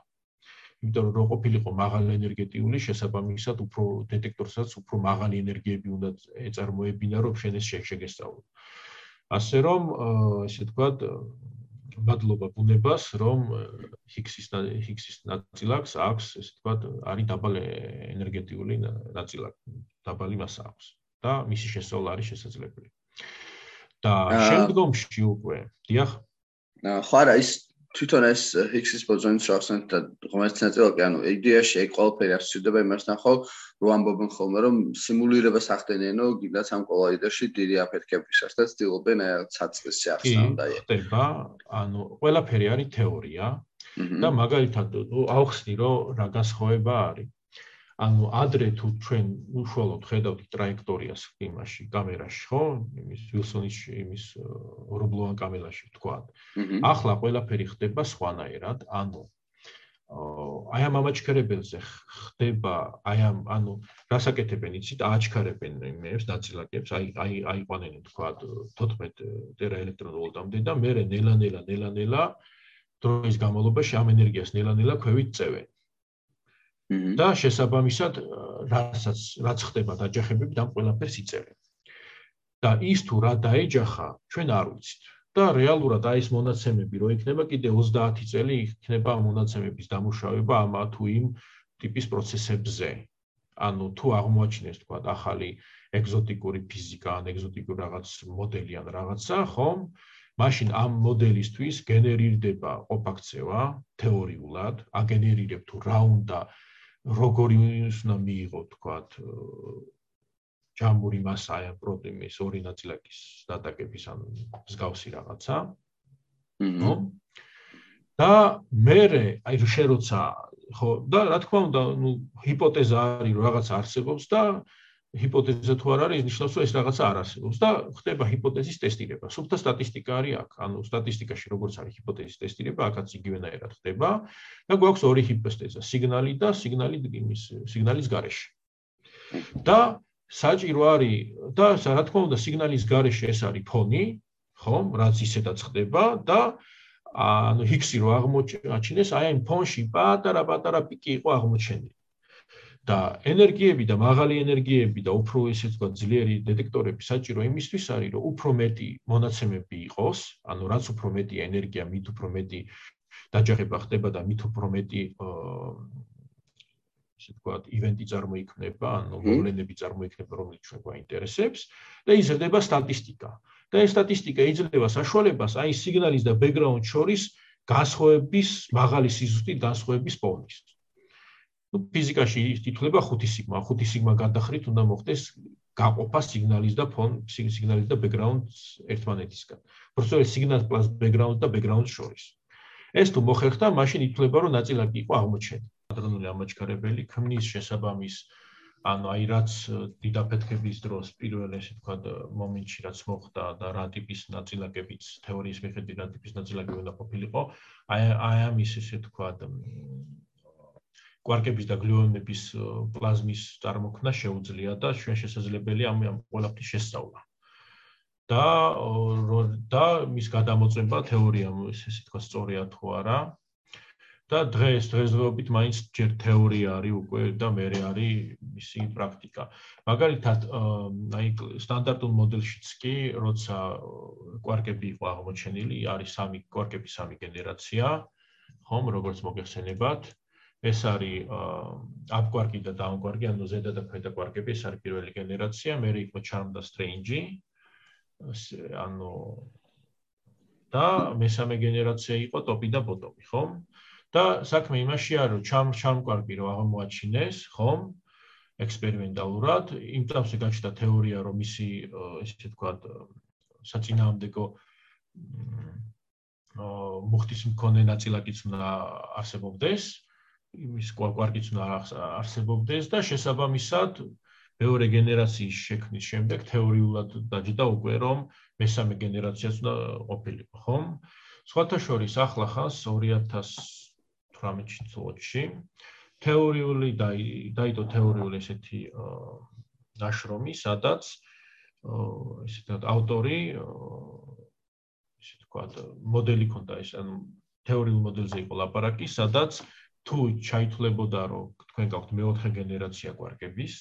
იმიტომ რომ რო ყოფილიყო მაღალი ენერგეტიული, შესაბამისად უფრო დეტექტორსაც უფრო მაღალი ენერგიები უნდა ეწარმოებინა, რომ შენ ეს შეგესწავლო. ასე რომ ესე ვთქვათ მადლობა ბუნებას რომ ჰიგსის ჰიგსის ნაწილაკს აქვს ესე ვთქვათ არის დაბალი ენერგეტიული ნაწილაკი დაბალი მასა აქვს და მისი შესწავლა არის შესაძლებელი. და შემდგომში უკვე დიახ. ხო არა ის თვითონ ეს ჰიგსის ბოზონის რახსნით და ღმერთის ნაწილაკი, ანუ იდეაში ეგ ყველაფერი ასწრდება იმას ნახო, რომ ამბობენ ხოლმე, რომ სიმულირებას ახდენენო გინდაც ამ კოლაიდერში დიდი აფეთქებისას და ცდილობენ აი ცაცხლის შეახსნა და აი. ხდება, ანუ ყველაფერი არის თეორია და მაგალითად აუხსნი, რომ რა გასხოვება არის. ანუ ადრე თუ ჩვენ უშუალოდ ხედავთ ტრაექტორიას იმაში კამერაში ხო იმის ვილსონის იმის ორობლოვან კამერაში თქვა ახლა ყველაფერი ხდება სხვანაირად ანუ აი ამ ამაჩქარებელზე ხდება აი ამ ანუ რასაკეთებენ იცით აჩქარებენ იმებს ნაწილაკებს აი აი აიყვანენ თქვა 14 ტერა ელექტრონვოლტამდე და მე ნელა ნელა ნელა ნელა დროის განმავლობაში ამ ენერგიას ნელა-ნელა ქვევით წევენ. და შესაბამისად, რასაც რაც ხდება დაჯახებები, ამ ყველაფერს იწერენ. და ის თუ რა დაეჯახა, ჩვენ არ ვიცით. და რეალურად აი ეს მონაცემები რო იქნება კიდე 30 წელი იქნება მონაცემების დამუშავება ამა თუ იმ ტიპის პროცესებზე. ანუ თუ აღმოაჩინეს თქვა ახალი ეგზოტიკური ფიზიკა ან ეგზოტიკური რაღაც მოდელი ან რაღაცა, ხომ? მაშინ ამ მოდელისთვის გენერირდება ყოფაქცევა თეორიულად, აგენერირებ თუ რა უნდა როგორი უნდა მიიღო თქვა ჯამური მასა აი პროტეინის ორი ნაწილაკის დატაკების ან მსგავსი რაღაცა. ნო და მე აი შეროცა ხო და რა თქმა უნდა ნუ ჰიპოთეზა არის რომ რაღაცა არსებობს და ჰიპოთეზა თუ არ არის ნიშნავს რომ ეს რაღაცა არ არსებობს და ხდება ჰიპოთეზის ტესტირება. სუფთა სტატისტიკა არის აქ. ანუ სტატისტიკაში როგორც არის ჰიპოთეზის ტესტირება, აქაც იგივენაირად ხდება და გვაქვს ორი ჰიპოთეზა, სიგნალი და სიგნალი იმის სიგნალის გარეშე. და საჭირო არის და რა თქმა უნდა სიგნალის გარეშე ეს არის ფონი, ხო, რაც ისედაც ხდება და ანუ ჰიქსი რო აღმოჩინეს, აი ამ ფონში პატარა-პატარა პიკი იყო აღმოჩენილი. და ენერგიები და მაღალი ენერგიები და უფრო ესე თქვა ძლიერი დეტექტორები საჭირო იმისთვის არის, რომ უფრო მეტი მონაცემები იყოს, ანუ რაც უფრო მეტი ენერგია, მით უფრო მეტი დაჯახება ხდება და მით უფრო მეტი ისე ვთქვათ, ივენტი წარმოიქმნება, ანუ მოვლენები წარმოიქმნება, რომელიც ჩვენ გვაინტერესებს და იზრდება სტატისტიკა. და ეს სტატისტიკა იძლევა საშუალებას აი სიგნალის და ბექგრაუნდ შორის განსხვავების მაღალი სიზუსტით განსხვავების პოვნის. Ну ფიზიკაში ითვლება ხუთი სიგმა, ხუთი სიგმა გადახრით უნდა მოხდეს გაყოფა სიგნალის და ფონ სიგნალის და ბექგრაუნდს ერთმანეთისგან. პროცესორი სიგნალს პლუს ბექგრაუნდ და ბექგრაუნდ შორის. ეს თუ მოხერხდა, მაშინ ითვლება რომ ნაწილაკი იყო აღმოჩენილი. ადრენული ამაჩქარებელი ქმნის შესაბამის ანუ აი რაც დიდაფეთქების დროს პირველ ესე თქვა მომენტში რაც მოხდა და რა ტიპის ნაწილაკებიც თეორიის მიხედვით რა ტიპის ნაწილაკები უნდა ყოფილიყო აი აი ამის ესე თქვა კვარკების და გლიონების პლაზმის წარმოქმნა შეუძლია და ჩვენ შესაძლებელია ამ ყველაფრის შესწავლა და და მის გადამოწმება თეორიამ ესე თქვა სწორია თუ არა და დღეს დღესდღეობით მაინც ჯერ თეორია არის უკვე და მე არის მისი პრაქტიკა. მაგალითად, აი სტანდარტულ მოდელშიც კი, როცა კვარკები იყო აღმოჩენილი, არის სამი კვარკების სამი გენერაცია, ხომ, როგორც მოგეხსენებათ. ეს არის up კვარკი და down კვარკი, ანუ ზედა და ქვედა კვარკები, ეს არის პირველი გენერაცია, მე იყო charm და strange. ანუ და მესამე გენერაცია იყო topი და bottom-ი, ხომ? და საქმე იმაშია რომ ჩამ ჩამკვარკი რომ აღმოაჩინეს ხომ ექსპერიმენტალურად იმ წამსე გაჩნდა თეორია რომ ისი ესე ვთქვათ საწინააღმდეგო მუხტის მქონე ნაწილაკიც უნდა არსებობდეს იმის კვარკიც უნდა არსებობდეს და შესაბამისად მეორე გენერაციის შექმნის შემდეგ თეორიულად დაჯდა უკვე რომ მესამე გენერაციაც უნდა ყოფილიყო ხომ? სხვათა შორის ახლა ხანს 2000 18-ში წლებში თეორიული დაიდო თეორიული ესეთი ნაშრომი, სადაც ესე თქვა ავტორი ესე თქვა მოდელი ქონდა ეს ანუ თეორიულ მოდელზე იყო ლაპარაკი, სადაც თუ ჩაითვლებოდა რომ თქვენ გაქვთ მეოთხე გენერაცია კვარკების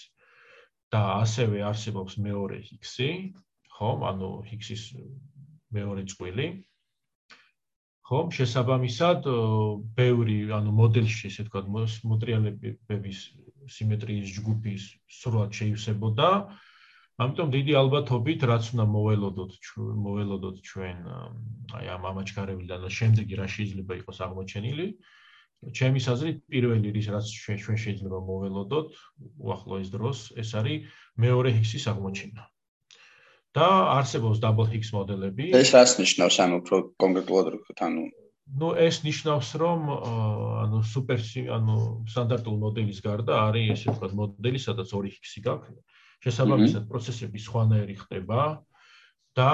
და ასევე არსებობს მეორე ჰიქსი, ხომ? ანუ ჰიქსის მეორე წყვილი, ხომ? შესაბამისად ბევრი ანუ მოდელში ესე თქვა მოტრიალებების სიმეტრიის ჯგუფის სრულად შეივსებოდა. ამიტომ დიდი ალბათობით რაც უნდა მოველოდოთ მოველოდოთ ჩვენ აი ამ ამაჩქარებიდან და შემდეგი რა შეიძლება იყოს აღმოჩენილი ჩემი აზრით პირველი რის რაც ჩვენ შეიძლება მოველოდოთ უახლოეს დროს ეს არის მეორე ჰიქსის აღმოჩენა და არსებობს double higgs მოდელები. ეს რას ნიშნავს ანუ უფრო კონკრეტულად ვთქვით, ანუ ну ეს ნიშნავს რომ ანუ super ანუ სტანდარტულ მოდელის გარდა არის ესე ვთქვათ მოდელი სადაც ორი higgs-ი გაქვს. შესაბამისად პროცესები სხვანაირი ხდება და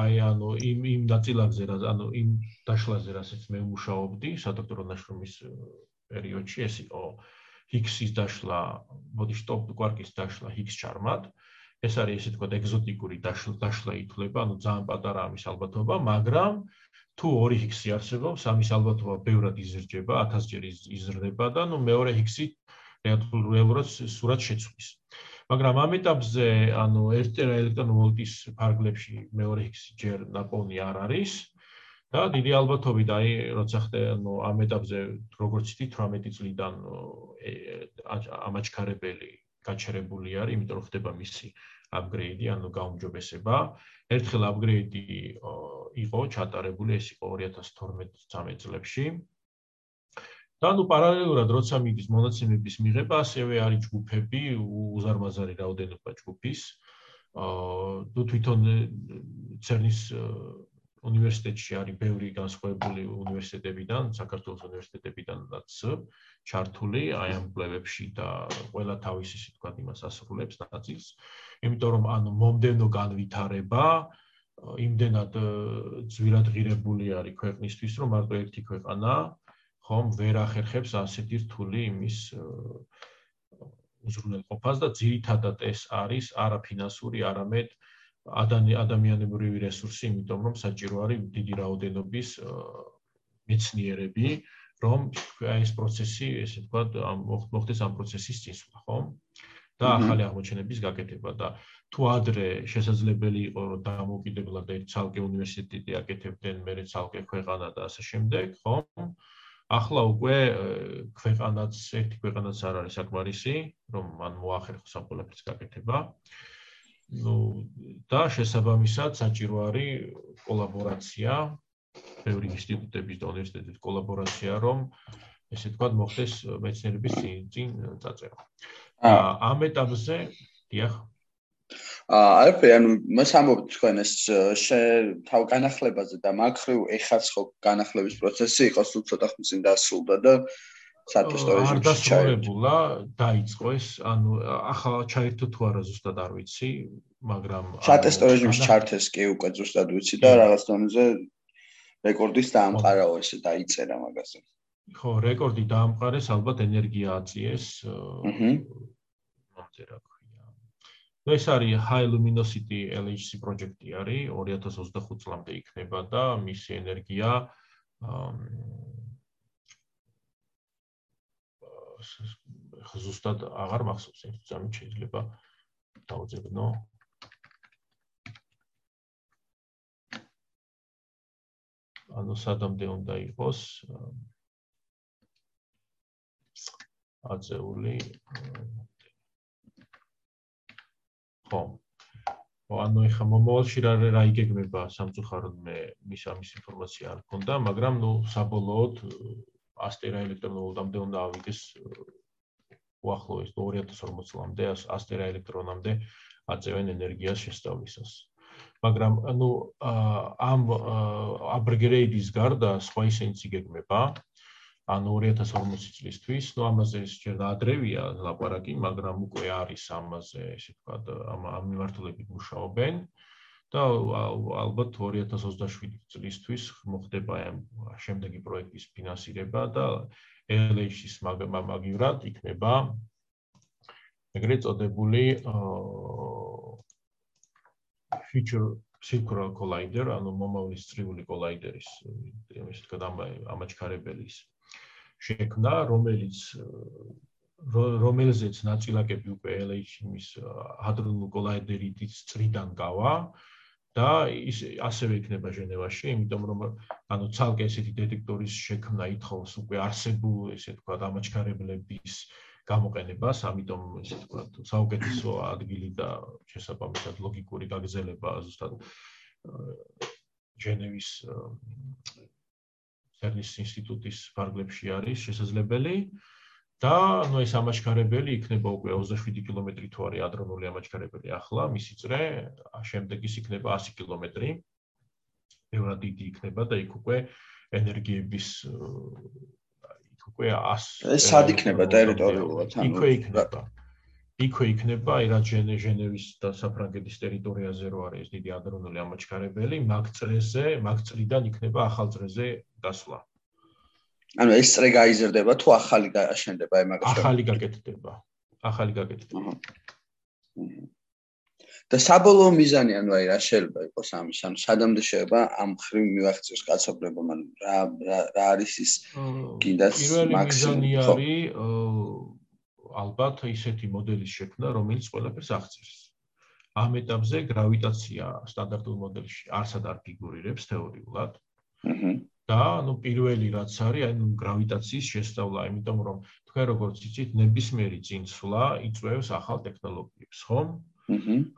აი ანუ იმ იმ ნაწილაკზე რა ანუ იმ დაშლაზე რასაც მე ვმუშაობდი სადოქტორო ნაშრომის პერიოდში ეს იყო higgs-ის დაშლა, მოდი stop quark-ის დაშლა higgs charmat. ეს არის ესე თქვა ეგზოტიკური დაშლა ითვლება, ანუ ძალიან პატარა ამის ალბათობა, მაგრამ თუ ორი ჰიქსი არსებობს, ამის ალბათობა ბევრად იზრდება, 1000 ჯერ იზრდება და ნუ მეორე ჰიქსი რეალურად სურათ შეცვლის. მაგრამ ამ ეტაპზე, ანუ 1 ტერა ელექტრონვოლტის ფარგლებში მეორე ჰიქსი ჯერ ნაპოვნი არ არის და დიდი ალბათობით აი როცა ხდე ანუ ამ ეტაპზე როგორც იცით 18 წლიდან ამაჩქარებელი გაჩერებული არის, იმიტომ რომ ხდება მისი upgrade-ი, ანუ გაუმჯობესება. ერთხელ upgrade-ი იყო ჩატარებული, ეს იყო 2012-13 წლებში. და ნუ პარალელურად როცა მიდის მონაცემების მიღება, ასევე არის ჯგუფები, უზარმაზარი რაოდენობა ჯგუფის. აა თუ თვითონ CERN-ის უნივერსიტეტში არის ბევრი განსხვავებული უნივერსიტეტებიდან, საქართველოს უნივერსიტეტებიდანაც ჩართული აი ამ კვლევებში და ყველა თავისი ისე თქვა იმას ასრულებს ნაწილს. იმიტომ რომ ანუ მომდენო განვითარება იმდენად ძვირად ღირებული არის ქვეყნისთვის, რომ მარტო ერთი ქვეყანა ხომ ვერ ახერხებს ასეთი რთული იმის უზრუნველყოფას და ძირითადად ეს არის არაფინანსური, არამედ ადამიანებრივი რესურსი, იმიტომ რომ საჭირო არის დიდი რაოდენობის მეცნიერები, რომ ეს პროცესი, ესე ვთქვათ, მოხდეს ამ პროცესის წინსვლა, ხო? და ახალი აღმოჩენების გაკეთება და თუ ადრე შესაძლებელი იყო რომ დამოუკიდებლად ერთ ცალკე უნივერსიტეტი აკეთებდნენ, მერე ცალკე ქვეყანა და ასე შემდეგ, ხო? ახლა უკვე ქვეყანაც ერთი ქვეყანაც არ არის საკმარისი, რომ მან მოახერხოს ამ ყველაფრის გაკეთება. ну და შესაბამისად საჭირო არის კოლაბორაცია ბევრი ინსტიტუტების და უნივერსიტეტების კოლაბორაცია რომ ესე თქვა მოხდეს მეცნიერების წინ წაწევა. ამ ეტაპზე დიახ აა ანუ მას ამბობთ თქვენ ეს თავ განახლებაზე და მაგხრივ ეხაც ხო განახლების პროცესი იყოს თუ ცოტა ხნის წინ დასრულდა და სატესტო რეჟიმში ჩაერთულა დაიწყო ეს ანუ ახლა ჩაერთო თუ არა ზუსტად არ ვიცი მაგრამ სატესტო რეჟიმში ჩართეს კი უკვე ზუსტად ვიცი და რაღაც დონეზე რეკორდის დაამყარაო ესე დაიწერა მაგაზე ხო, რეკორდი დაამყარეს, ალბათ ენერგია აწიეს. აჰა. მომწე ნუ ეს არის High Luminosity LHC პროექტი არის, 2025 წლამდე იქნება და მისი ენერგია აა ზუსტად აღარ მახსოვს, ერთ წამით შეიძლება დავძებნო. ანუ სადამდე უნდა იყოს? აწეული ხო. ანუ ეხა მომავალში რა რა იგეგმება სამწუხაროდ მე მის ამის ინფორმაცია არ ქონდა მაგრამ ნუ საბოლოოდ ასტერა ელექტრონულამდე უნდა ავიდეს უახლოეს 2040 წლამდე ასტერა ელექტრონამდე აწევენ ენერგიას შესწავლისას. მაგრამ ანუ ამ აპგრეიდის გარდა სხვა ისენიც იგეგმება ან 2040 წლისთვის, ну ამაზე ჯერ ადრევია ლაპარაკი, მაგრამ უკვე არის ამაზე, ესე ვთქვათ, ამ ამ მიმართულებით მუშაობენ. და ალბათ 2027 წლისთვის მოხდება ამ შემდეგი პროექტის ფინანსირება და LH-ის მაგივრად იქნება ეგრეთ წოდებული future synchronous collider, ანუ მომავლის წრიული კოლაიდერის, ესე ვთქვათ, ამაჩქარებელის შექმნა, რომელიც რომელზეც ნაწილაკები უკვე LH-ის ჰადრონულ კოლაიდერით წრიდან გავა და ის ასევე იქნება ჟენევაში, იმიტომ რომ ანუ ცალკე ესეთი დეტექტორის შექმნა ითხოვს უკვე არსებულ, ესე თქვა, დამაჩქარებლების გამოყენებას, ამიტომ ესე თქვა, საუკეთესო ადგილი და შესაბამისად ლოგიკური გაგზელება ზუსტად ჟენევის წერნის ინსტიტუტის ფარგლებში არის შესაძლებელი და ნუ ეს ამაჩქარებელი იქნება უკვე 27 კილომეტრი თუ არის ადრონული ამაჩქარებელი ახლა მისი წრე შემდეგ ის იქნება 100 კილომეტრი ბევრად დიდი იქნება და იქ უკვე ენერგიების იქ უკვე 100 ეს სად იქნება ტერიტორიულად ანუ იქ იქნება იქვე იქნება აი რა ჟენევის და საფრანგეთის ტერიტორიაზე რო არის დიდი ადრონული ამაჩქარებელი, მაგწრეზე, მაგწრიდან იქნება ახალ წრეზე გასვლა. ანუ ეს წრე გაიზრდება თუ ახალი გაშენდება აი მაგას? ახალი გაკეთდება. ახალი გაკეთდება. და საბოლოო მიზანი ანუ აი რა შეიძლება იყოს ამის ანუ სადამდე შეიძლება ამ ხრივ მივახციოს კაცობრიობა მან რა რა არის ის კიდაც მაქსიმუმი არის ალბათ ისეთი მოდელის შექმნა რომელიც ყველაფერს აღწევს ამ ეტაპზე გრავიტაცია სტანდარტულ მოდელში არსად არ ფიგურირებს თეორიულად. და ანუ პირველი რაც არის ანუ გრავიტაციის შესწავლა, იმიტომ რომ თქვენ როგორც იცით, ნებისმიერი წინსვლა იწვევს ახალ ტექნოლოგიებს, ხომ?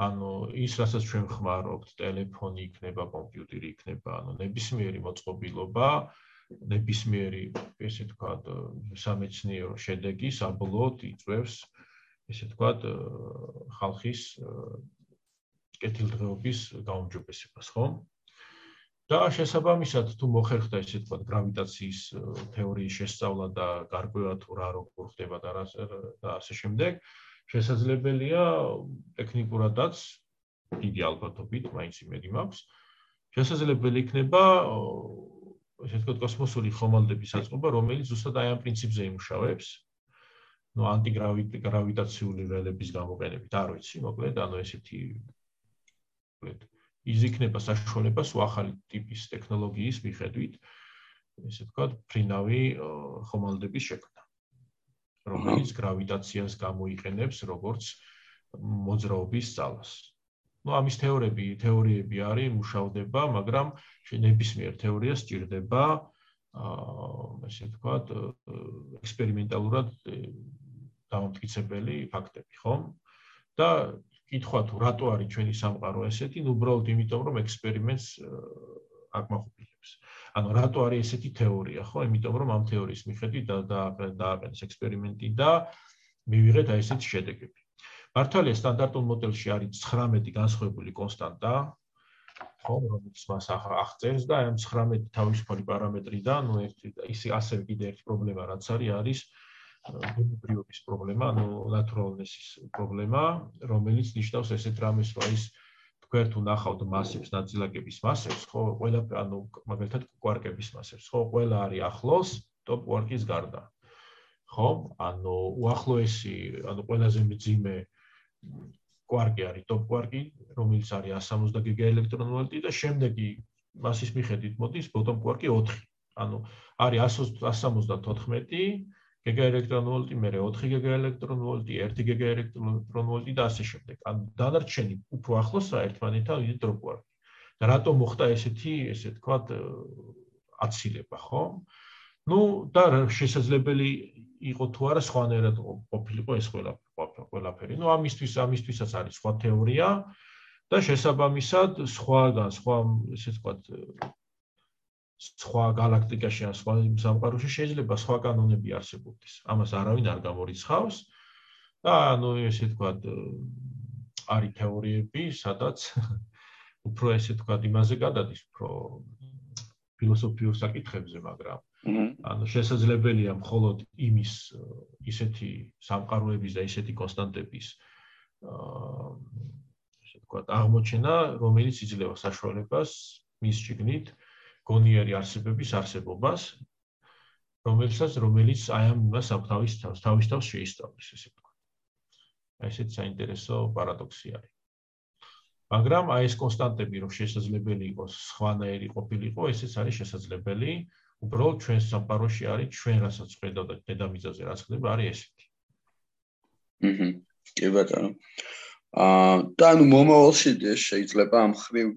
ანუ ის რასაც ჩვენ ხმარობთ, ტელეფონი იქნება, კომპიუტერი იქნება, ანუ ნებისმიერი მოწყობილობა, ნებისმიერი, ესე ვთქვათ, სამეცნიერო შედეგი საბოლოოდ იწვევს, ესე ვთქვათ, ხალხის კეთილდღეობის გაუმჯობესებას, ხომ? და შესაბამისად თუ მოხერხდა ესე თქვა გრავიტაციის თეორიის შესწავლა და გარკვევა თუ რა როგორ ხდება და რა და ასე შემდეგ შესაძლებელია ტექნიკურადაც დიდი ალბათობით მაინც იმედი მაქვს შესაძლებელი იქნება ესე ვთქვათ, კოსმოსური ხომალდების აწყობა, რომელიც უბრალოდ აი ამ პრინციპზე იმუშავებს. ну антигравитაციული ველების გამოყენებით, არ ვიცი, მოკლედ, ანუ ესეთი მოკლედ ის იქნება საშუალება სულ ახალი ტიპის ტექნოლოგიის მიხედვით, ესე ვთქვათ, ფრინავი ხომალდების შექმნა, რომელიც გრავიტაციას გამოიყენებს როგორც მოძრაობის ძალას. Ну ამის თეორიები, თეორიები არის მუშავდება, მაგრამ ნებისმიერ თეორიას სჭირდება აა ესე ვთქვათ ექსპერიმენტალურად დამამტკიცებელი ფაქტები, ხომ? და კითხვა თუ რატო არის ჩვენი სამყარო ესეთი, ნუ უბრალოდ იმიტომ რომ ექსპერიმენტს აკმაყოფილებს. ანუ რატო არის ესეთი თეორია, ხო? იმიტომ რომ ამ თეორიის მიხედვით და დააყენეს ექსპერიმენტი და მივიღეთ აი ესეთი შედეგები. მართალია სტანდარტულ მოდელში არის 19 განსხვავებული კონსტანტა, ხო, რომელიც მას აღწერს და ამ 19 თავისუფალი პარამეტრიდან, ნუ ერთი ის ასევე კიდე ერთი პრობლემა რაც არის, არის ბიობრიობის პრობლემა, ანუ ნატურალნესის პრობლემა, რომელიც ნიშნავს ესეთ რამეს, რომ ის თქვენ თუ ნახავთ მასებს, ნაწილაკების მასებს, ხო, ყველა ანუ მაგალითად კვარკების მასებს, ხო, ყველა არის ახლოს ტოპ კვარკის გარდა. ხო? ანუ უახლოესი, ანუ ყველაზე მძიმე კვარკი არის ტოპ კვარკი, რომელიც არის 160 გიგა ელექტრონვოლტი და შემდეგი მასის მიხედვით მოდის ბოტომ კვარკი 4. ანუ არის 174 გიგა ელექტრონვოლტი, მე 4 გიგა ელექტრონვოლტი, 1 გიგა ელექტრონვოლტი და ასე შემდეგ. ან დანარჩენი უფრო ახლოსა ერთმანეთთან ვიდრე დროპვარი. და რატომ მოხდა ესეთი, ესე თქვათ, აცილება, ხო? ну და შესაძლებელი იყო თუ არა სხვანაირად ყოფილიყო ეს ყველაფერი ყველაფერი. ну ამისთვის ამისთვისაც არის სხვა თეორია და შესაბამისად სხვაგან სხვა ესე თქვათ სხვა galaktikაში ან სხვა სამყაროში შეიძლება სხვა კანონები არსებობდეს. ამას არავინ არ გამორიცხავს. და ანუ ესე ვთქვათ არის თეორიები, სადაც უფრო ესე ვთქვათ იმაზე გადადის, უფრო ფილოსოფიურ საკითხებზე, მაგრამ ანუ შესაძლებელია მხოლოდ იმის ისეთი სამყაროების და ისეთი კონსტანტების აა ესე ვთქვათ აღმოჩენა, რომელიც იძლევა საშუალებას მის შიგნით აა გონიერი არსებების არსებობას, რომელსაც რომელიც აი ამ იმას თავის თავს თავის თავს შეისწავლის, ესე ვთქვა. აი ესეც საინტერესო პარადოქსი არის. მაგრამ აი ეს კონსტანტები რომ შესაძლებელი იყოს სხვანაირი ყოფილიყო, ესეც არის შესაძლებელი. უბრალოდ ჩვენ სამყაროში არის ჩვენ რასაც ხედავთ დედამიწაზე რაც ხდება არის ესეთი. აჰა. კი ბატონო. აა და ნუ მომავალში შეიძლება ამ ხრივ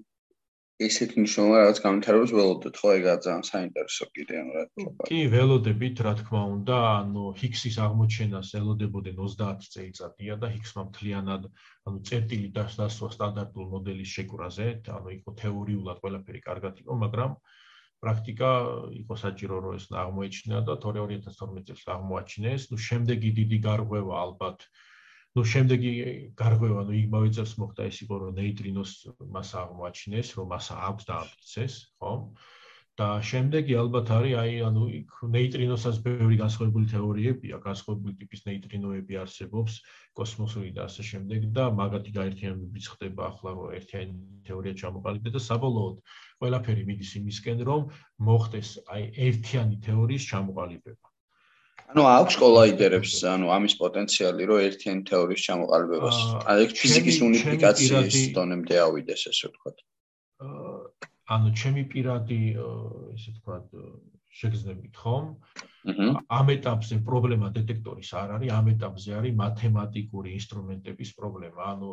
ესეთ ნიშნულმა რაღაც განვითარებას ველოდოთ, ხო, ეგაა ძალიან საინტერესო კიდე ანუ რა თქმა კი, ველოდებით, რა თქმა უნდა, ანუ ჰიქსის აღმოჩენას ელოდებოდნენ 30 წელიწადია და ჰიქსმა მთლიანად ანუ წერტილი დასასვა სტანდარტულ მოდელის შეკრაზე, ანუ იყო თეორიულად ყველაფერი კარგად იყო, მაგრამ პრაქტიკა იყო საჭირო რომ ეს აღმოეჩინა და 2012 წელს აღმოაჩინეს. ნუ შემდეგი დიდი გარღვევა ალბათ ну შემდეგი გარღვევა ну იმავე წელს მოხდა ეს იყო რომ ნეიტრინოს მას აღმოაჩინეს რომ მას აქვს დაამტკიცეს ხო და შემდეგი ალბათ არის აი ანუ იქ ნეიტრინოსაც ბევრი განსხვავებული თეორიებია განსხვავებული ტიპის ნეიტრინოები არსებობს კოსმოსური და ასე შემდეგ და მაგათი გაერთიანებებიც ხდება ახლა რომ ერთიანი თეორია ჩამოყალიბდა და საბოლოოდ ყველაფერი მიდის იმისკენ რომ მოხდეს აი ერთიანი თეორიის ჩამოყალიბება ანუ აქვს კოლაიდერებს, ანუ ამის პოტენციალი, რომ ერთიანი თეორიის ჩამოყალიბებას, აი ფიზიკის უნიფიკაციის დონემდე ავიდეს, ესე ვთქვათ. ანუ ჩემი პირადი, ესე ვთქვათ, შეგრძნებით, ხომ? ამ ეტაპზე პრობლემა დეტექტორის არ არის, ამ ეტაპზე არის მათემატიკური ინსტრუმენტების პრობლემა. ანუ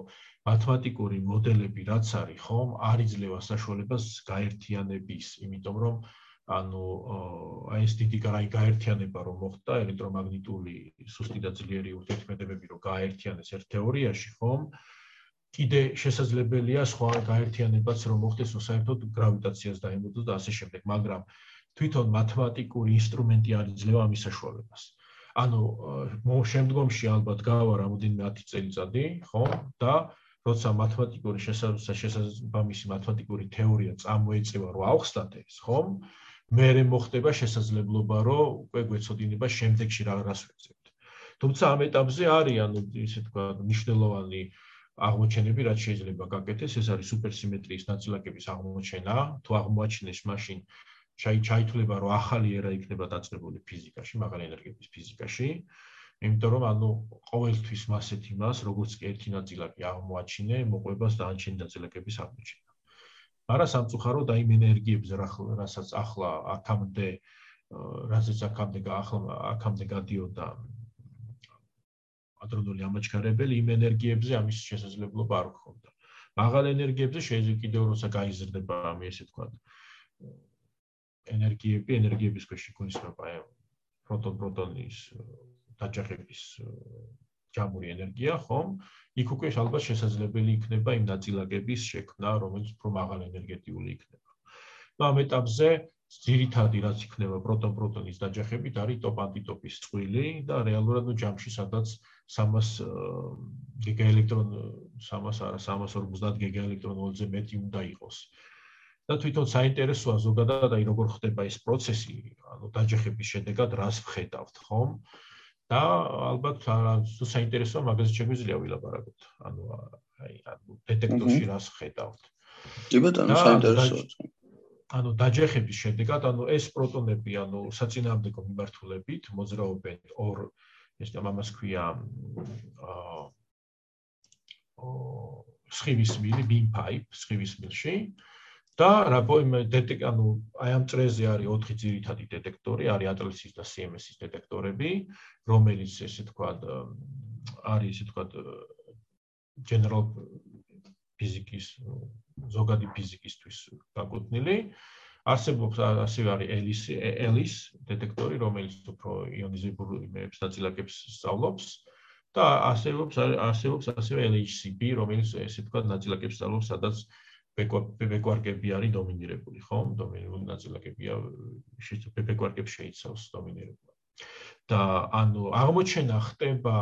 მათემატიკური მოდელები რაც არის, ხომ, არ იძლევა საშუალებას გაერთიანების, იმიტომ რომ ანუ აი ეს დიდი გარაი გაერთიანება რომ მოხდა ელექტრომაგნიტური სუსტი და ძლიერი ურთიერთქმედებები რომ გაერთიანეს ერთ თეორიაში ხომ კიდე შესაძლებელია სხვა გაერთიანებაც რომ მოხდეს საერთოდ გრავიტაციას დაემოწოს და ასე შემდეგ მაგრამ თვითონ მათემატიკური ინსტრუმენტი არ იძლევა ამის საშუალებას. ანუ შემდგომში ალბათ გავა რამოდენიმე 10 წელიწადი ხო? და როცა მათემატიკური შესაძლებელი მათემატიკური თეორია წამოეწევა რომ აუხსნათ ეს ხომ? მერე მოხდება შესაძლებლობა, რომ უკვე გვეცოდინება შემდეგში რა რას ვეცებთ. თუმცა ამ ეტაპზე არის ანუ ისე თქვა მნიშვნელოვანი აღმოჩენები, რაც შეიძლება გაკეთდეს, ეს არის სუპერსიმეტრიის ნაწილაკების აღმოჩენა. თუ აღმოაჩინეს მაშინ ჩაი ჩაითვლება, რომ ახალი ერა იქნება დაწყებული ფიზიკაში, მაღალი ენერგიების ფიზიკაში. იმიტომ რომ ანუ ყოველთვის მასეთ იმას, როგორც ერთი ნაწილაკი აღმოაჩინე, მოყვებას და ანჩენ ნაწილაკების აღმოჩენა. არა სამწუხაროდ აი ენერგიებზე რასაც ახლა აქამდე რასაც აქამდე ახლა აქამდე გადიოდა ადრონული ამაჩქარებელი იმ ენერგიებზე ამის შესაძლებლობა არ გქონდა. მაღალ ენერგიებზე შეიძლება კიდევ როცა გაიზრდება ამი ესე თქვა ენერგიები, ენერგიების ქვეშ იქნება აი პროტონ პროტონის დაჯახების ჯამური ენერგია, ხომ? იქ უკვე ალბათ შესაძლებელი იქნება იმ ნაწილაკების შექმნა, რომელიც უფრო მაღალ ენერგეტიული იქნება. და ამ ეტაპზე ძირითადი რაც იქნება პროტონ-პროტონის დაჯახებით არის ტოპ-ანტიტოპის წყვილი და რეალურად ნუ ჯამში სადაც 300 გიგაელექტრონ 300 არა 350 გიგაელექტრონოლზე მეტი უნდა იყოს. და თვითონ საინტერესოა ზოგადად აი როგორ ხდება ეს პროცესი, ანუ დაჯახების შედეგად რას ვხედავთ, ხომ? და ალბათ თუ საინტერესოა მაგაზე შეგვიძლია ვილაპარაკოთ. ანუ აი ანუ დეტექტორში რას ხედავთ. კი ბატონო, საინტერესოა. ანუ დაჯახების შედეგად, ანუ ეს პროტონები, ანუ საწინააღმდეგო მიმართულებით მოძრაობენ ორ ეს ამას ქვია აა სხივის მილი, beam pipe, სხივის მილში. და რა დეტეკ ანუ აი ამ წრეზე არის 4 ძირითადი დეტექტორი, არის ატლასის და CMS-ის დეტექტორები, რომელიც ესე თქვა არის ესე თქვა general ფიზიკის ზოგადი ფიზიკისთვის გაკუთვნილი. არსებობს ასევე არის ელის ელის დეტექტორი, რომელიც უფრო იონიზებურ იმებს ნაწილაკებს სწავლობს და არსებობს არსებობს ასევე LHCb, რომელიც ესე თქვა ნაწილაკებს სწავლობს, სადაც ბეკვარკები არის დომინირებული, ხო? დომინირებული ნაწილაკებია, შეიძლება ბეკვარკებს შეიცავს დომინირება. და ანუ აღმოჩენა ხდება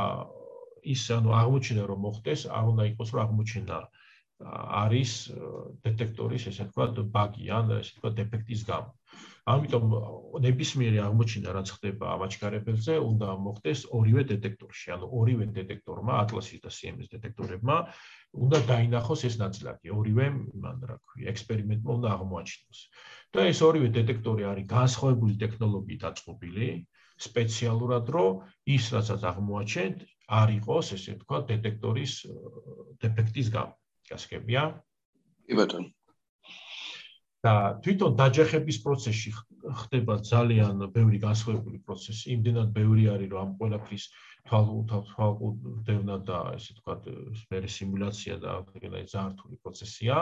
ის ანუ აღმოჩენა რომ მოხდეს, არ უნდა იყოს რომ აღმოჩენა არის დეტექტორის ესე ვთქვათ ბაგი ან ესე ვთქვათ დეფექტის გამო. ამიტომ ნებისმიერი აღმოჩენა რაც ხდება ამაჩქარებელზე, უნდა მოხდეს ორივე დეტექტორში, ანუ ორივე დეტექტორმა, ატლასის და CMS დეტექტორებმა უნდა დაინახოს ეს ნაწილაკი, ორივე მან რა ქვია, ექსპერიმენტმა უნდა აღმოაჩინოს. და ეს ორივე დეტექტორი არის განსხვავებული ტექნოლოგიით აწყობილი, სპეციალურად რომ ის რასაც აღმოაჩენთ, არ იყოს ესე ვთქვათ დეტექტორის დეფექტის გამო. გასაგებია? კი ბატონო. და თვითონ დაჯახების პროცესში ხდება ძალიან ბევრი განსხვავებული პროცესი. იმდენად ბევრი არის, რომ ამ ყველაფრის თვალყურდევნა და ესე ვთქვათ, მე სიმულაცია და ეგრე ზართული პროცესია.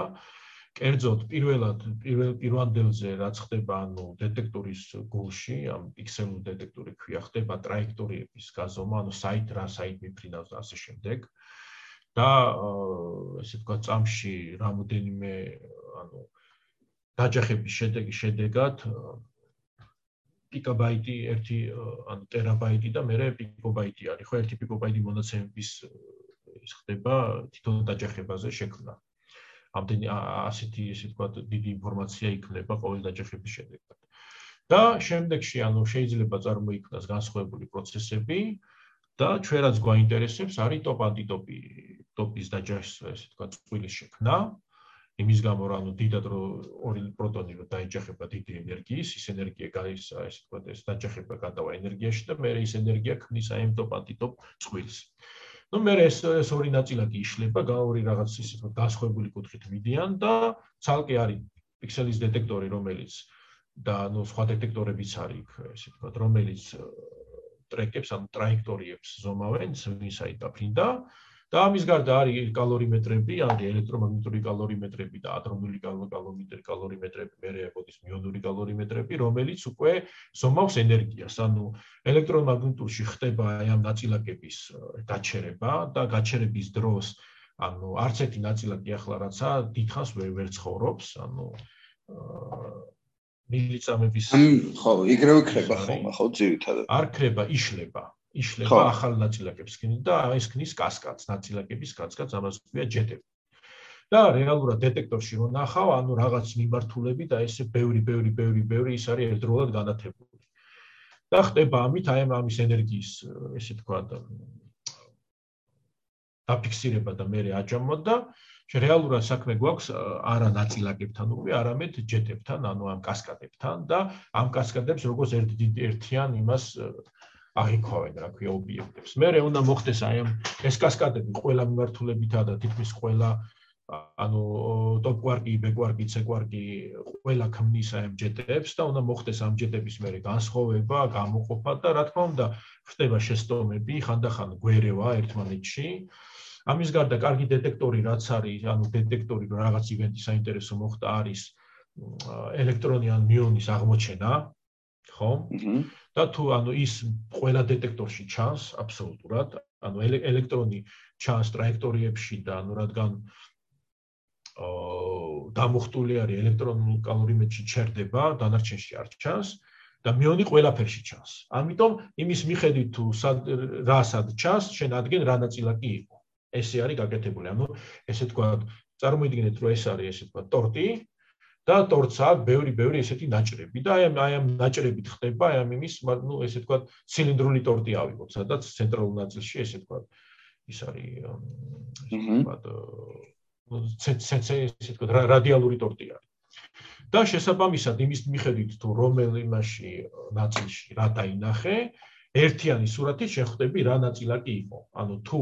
კერძოდ, პირველად პირველ პირვანდელზე რაც ხდება, ანუ დეტექტორის გულში, ამ პიქსელურ დეტექტორი ქვია, ხდება ტრაექტორიების გაზომა, ანუ საით რა საით მიფრინავს და ასე შემდეგ. და ესე ვთქვათ, წამში რამოდენიმე ანუ დაჯახების შედეგი შედეგად პიკაბაიტი 1 ანუ ტერაბაიტი და მეორე პიკობაიტი არის. ხო 1 პიკობაიტი მონაცემების ის ხდება თვითონ დაჯახებაზე შექმნა. ამდენი ასეთი ისე თქვა დიდი ინფორმაცია იქნება ყოველ დაჯახების შედეგად. და შემდეგში ანუ შეიძლება წარმოიქმნას განსხვავებული პროცესები და ჩვენ რაც გვაინტერესებს არის ტოპ ანტიტოპი ტოპის დაჯაშს ესე თქვა წვილის შექმნა იმის გამო რომ ანუ დიდად რო ორი პროტონი რო დაიჯახება დიდი ენერგიის, ის ენერგია გაის ესე ვთქვათ, ეს დაჯახება გადავა ენერგიაში და მე ეს ენერგია ქმნის აი ამ დოპანტიტოპ წყვილს. ну მე ეს ეს ორი ნაწილაკი იშლება, გაური რაღაც ისე თქო დასხვებული კუთხით მიდიან და ცალკე არის პიქსელის დეტექტორი, რომელიც და ну სხვა დეტექტორებიც არის, ესე ვთქვათ, რომელიც ტრეკებს ან ტრაექტორიებს ზომავენ, ვინსაი და ფინდა და ამის გარდა არის კალორიმეტრები, არის ელექტრომაგნიტური კალორიმეტრები და ადრონული კალორიმეტრები, კალორიმეტრები, მერე აკოდის მიონური კალორიმეტრები, რომელიც უკვე ზომავს ენერგიას. ანუ ელექტრომაგნიტურში ხდება აი ამ ნაწილაკების გაჩერება და გაჩერების დროს ანუ არც ერთი ნაწილაკი ახლა რაცა დიდხანს ვერ ვერ ცხოვრობს, ანუ მილიწამების ხო, იგრევე ხრება ხოლმე, ხო, ძირითადად. არ ხრება, იშლება. იშლება ახალ ნაწილაკებს ქნის და ეს ქნის კასკადს, ნაწილაკების კასკადს, ამას ქვია ჯეტები. და რეალურად დეტექტორში რო ნახავ, ანუ რაღაც მიმართულები და ესე ბევრი, ბევრი, ბევრი, ბევრი ის არის ერთდროულად განათებული. და ხდება ამით აი ამის ენერგიის, ესე თქვა და დაფიქსირება და მე აჯამო და რეალურად საქმე გვაქვს არა ნაწილაკებთან უკვე, არამედ ჯეტებთან, ანუ ამ კასკადებთან და ამ კასკადებს როგორც ერთ ერთიან იმას აღიქვავენ, რა ქვია, ობიექტებს. მე რე უნდა მოხდეს აი ამ ეს კასკადები ყველა მიმართულებითა და თითქმის ყველა ანუ ტოპ კვარკი, ბეკ კვარკი, ცე კვარკი ყველა ქმნის ამ ჯეტებს და უნდა მოხდეს ამ ჯეტების მერე განსხვავება, გამოყოფა და რა თქმა უნდა, ხდება შეცდომები, ხანდახან გვერევა ერთმანეთში. ამის გარდა კარგი დეტექტორი რაც არის, ანუ დეტექტორი რომ რაღაც ივენტი საინტერესო მოხდა არის ელექტრონიან მიონის აღმოჩენა, ხო? და თუ ანუ ის ყველა დეტექტორში ჩანს აბსოლუტურად, ანუ ელექტრონი ჩანს ტრაექტორიებში და ანუ რადგან აა დამუხტული არის ელექტრონულ კალორიმეტრში ჩერდება, დანარჩენში არ ჩანს და მიონი ყველაფერში ჩანს. ამიტომ იმის მიხედვით თუ რასად ჩანს, შენ ადგენ რა ნაწილაკი იყო. ესე არის გაკეთებული. ანუ ესე თქვა, წარმოიდგინეთ, რომ ეს არის ესე თქვა ტორტი და ტორტს აქვს ბევრი-ბევრი ესეთი ნაჭრები და აი ამ აი ამ ნაჭრებით ხდება აი ამ იმის, ну ესე თქვა, ცილინდრული ტორტი ავიღოთ, სადაც ცენტრალურ ნაწილში ესე თქვა ის არის ესე თქვა ესე თქვა რადიალური ტორტი არის. და შესაბამისად იმის მიხედვით თუ რომელიმაში ნაწილში რა დაინახე, ერთიანი სურათით შეხვდები რა ნაწილაკი იყო. ანუ თუ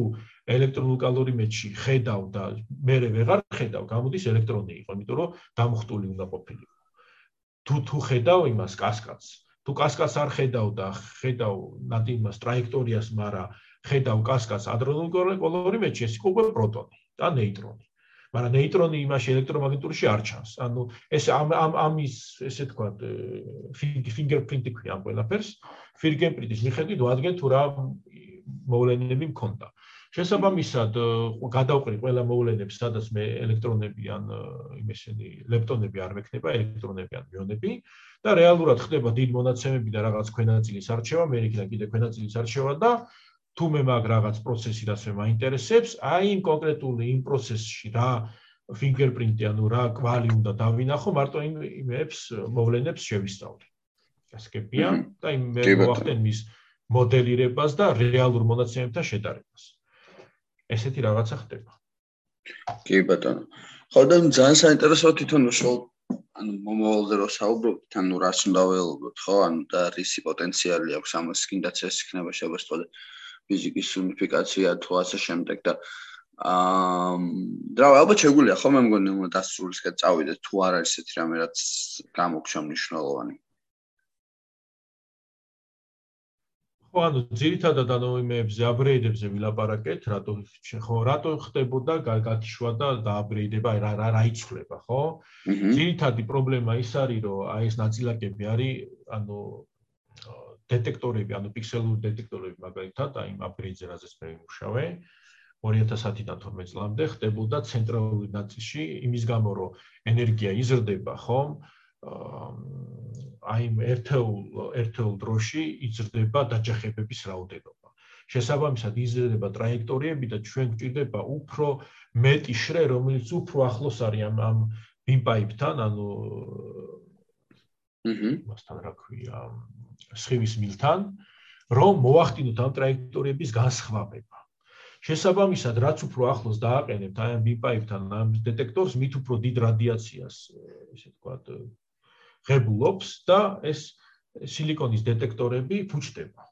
ელექტრონულ კალორიმეტრში ხედავ და მე ვეღარ ხედავ, გამოდის ელექტრონი იყო, იმიტომ რომ დამხტული უნდა ყოფილიყო. თუ თუ ხედავ იმას კასკადს, თუ კასკადს არ ხედავ და ხედავ ნადი იმას ტრაექტორიას, მაგრამ ხედავ კასკადს ადრონულ კალორიმეტრში, ეს იყო უკვე პროტონი და ნეიტრონი. მაგრამ ნეიტრონი იმაში ელექტრომაგნიტურში არ ჩანს. ანუ ეს ამ ამ ამის ესე თქვა ფინგერპრინტი ქვია ამ ყველაფერს. ფინგერპრინტის მიხედვით ვადგენ თუ რა მოვლენები მქონდა. შესაბამისად გადავყრი ყველა მოვლენებს, სადაც მე ელექტრონები ან იმესენი ლეპტონები არ მექნება, ელექტრონები ან მიონები და რეალურად ხდება დიდ მონაცემები და რაღაც ქვენაწილის არჩევა, მე იქიდან კიდე ქვენაწილის არჩევა და თუ მე მაგ რაღაც პროცესი რაც მე მაინტერესებს, აი იმ კონკრეტული იმ პროცესში რა ფინგერპრინტი ანუ რა კვალი უნდა დავინახო, მარტო იმ იმებს მოვლენებს შევისწავლე. გასაგებია და იმ მოახდენ მის მოდელირებას და რეალურ მონაცემებთან შედარებას. ესეთი რაღაცა ხდება. კი ბატონო. ხო და ძალიან საინტერესოა თვითონ უშუალოდ ანუ მომავალზე რო საუბრობთ, ანუ რას უნდა ველოდოთ, ხო? ანუ და რისი პოტენციალი აქვს ამას, კიდაც ეს იქნება შევასწავლე ფიზიკის უნიფიკაცია თუ ასე შემდეგ და აა და ალბათ შეგვიძლია ხო მე მგონი უნდა დასრულისკენ წავიდეთ თუ არ არის ესეთი რამე რაც გამოგჩა მნიშვნელოვანი. ანუ ძირითადად ანუ იმეებზე აპგრეიდებზე ვილაპარაკეთ, რატო ხო რატო ხდებოდა გაგათიშვა და დააპგრეიდება რა რა რა იცვლება, ხო? ძირითადი პრობლემა ის არის, რომ აი ეს ნაწილაკები არის ანუ დეტექტორები, ანუ პიქსელური დეტექტორები მაგალითად, აი იმ აპგრეიდზე რაზეც მე ვიმუშავე 2010-დან 12 წლამდე ხდებოდა ცენტრალური ნაწილში იმის გამო, რომ ენერგია იზრდება, ხო? აი ერთეულ ერთეულ დროში იზრდება დაჯახებების რაოდენობა. შესაბამისად იზრდება ტრაექტორიები და ჩვენ გვჭირდება უფრო მეტი შრე, რომელიც უფრო ახლოს არის ამ ამ ბიმპაიპთან, ანუ აჰა, მასთან რა ქვია, სხივის მილთან, რომ მოახდინოთ ამ ტრაექტორიების განსხვავება. შესაბამისად, რაც უფრო ახლოს დააყენებთ აი ამ ბიპაიპთან ამ დეტექტორს, მით უფრო დიდ რადიაციას, ესე ვთქვათ, ღებულობს და ეს სილიკონის დეტექტორები ფუჭდება.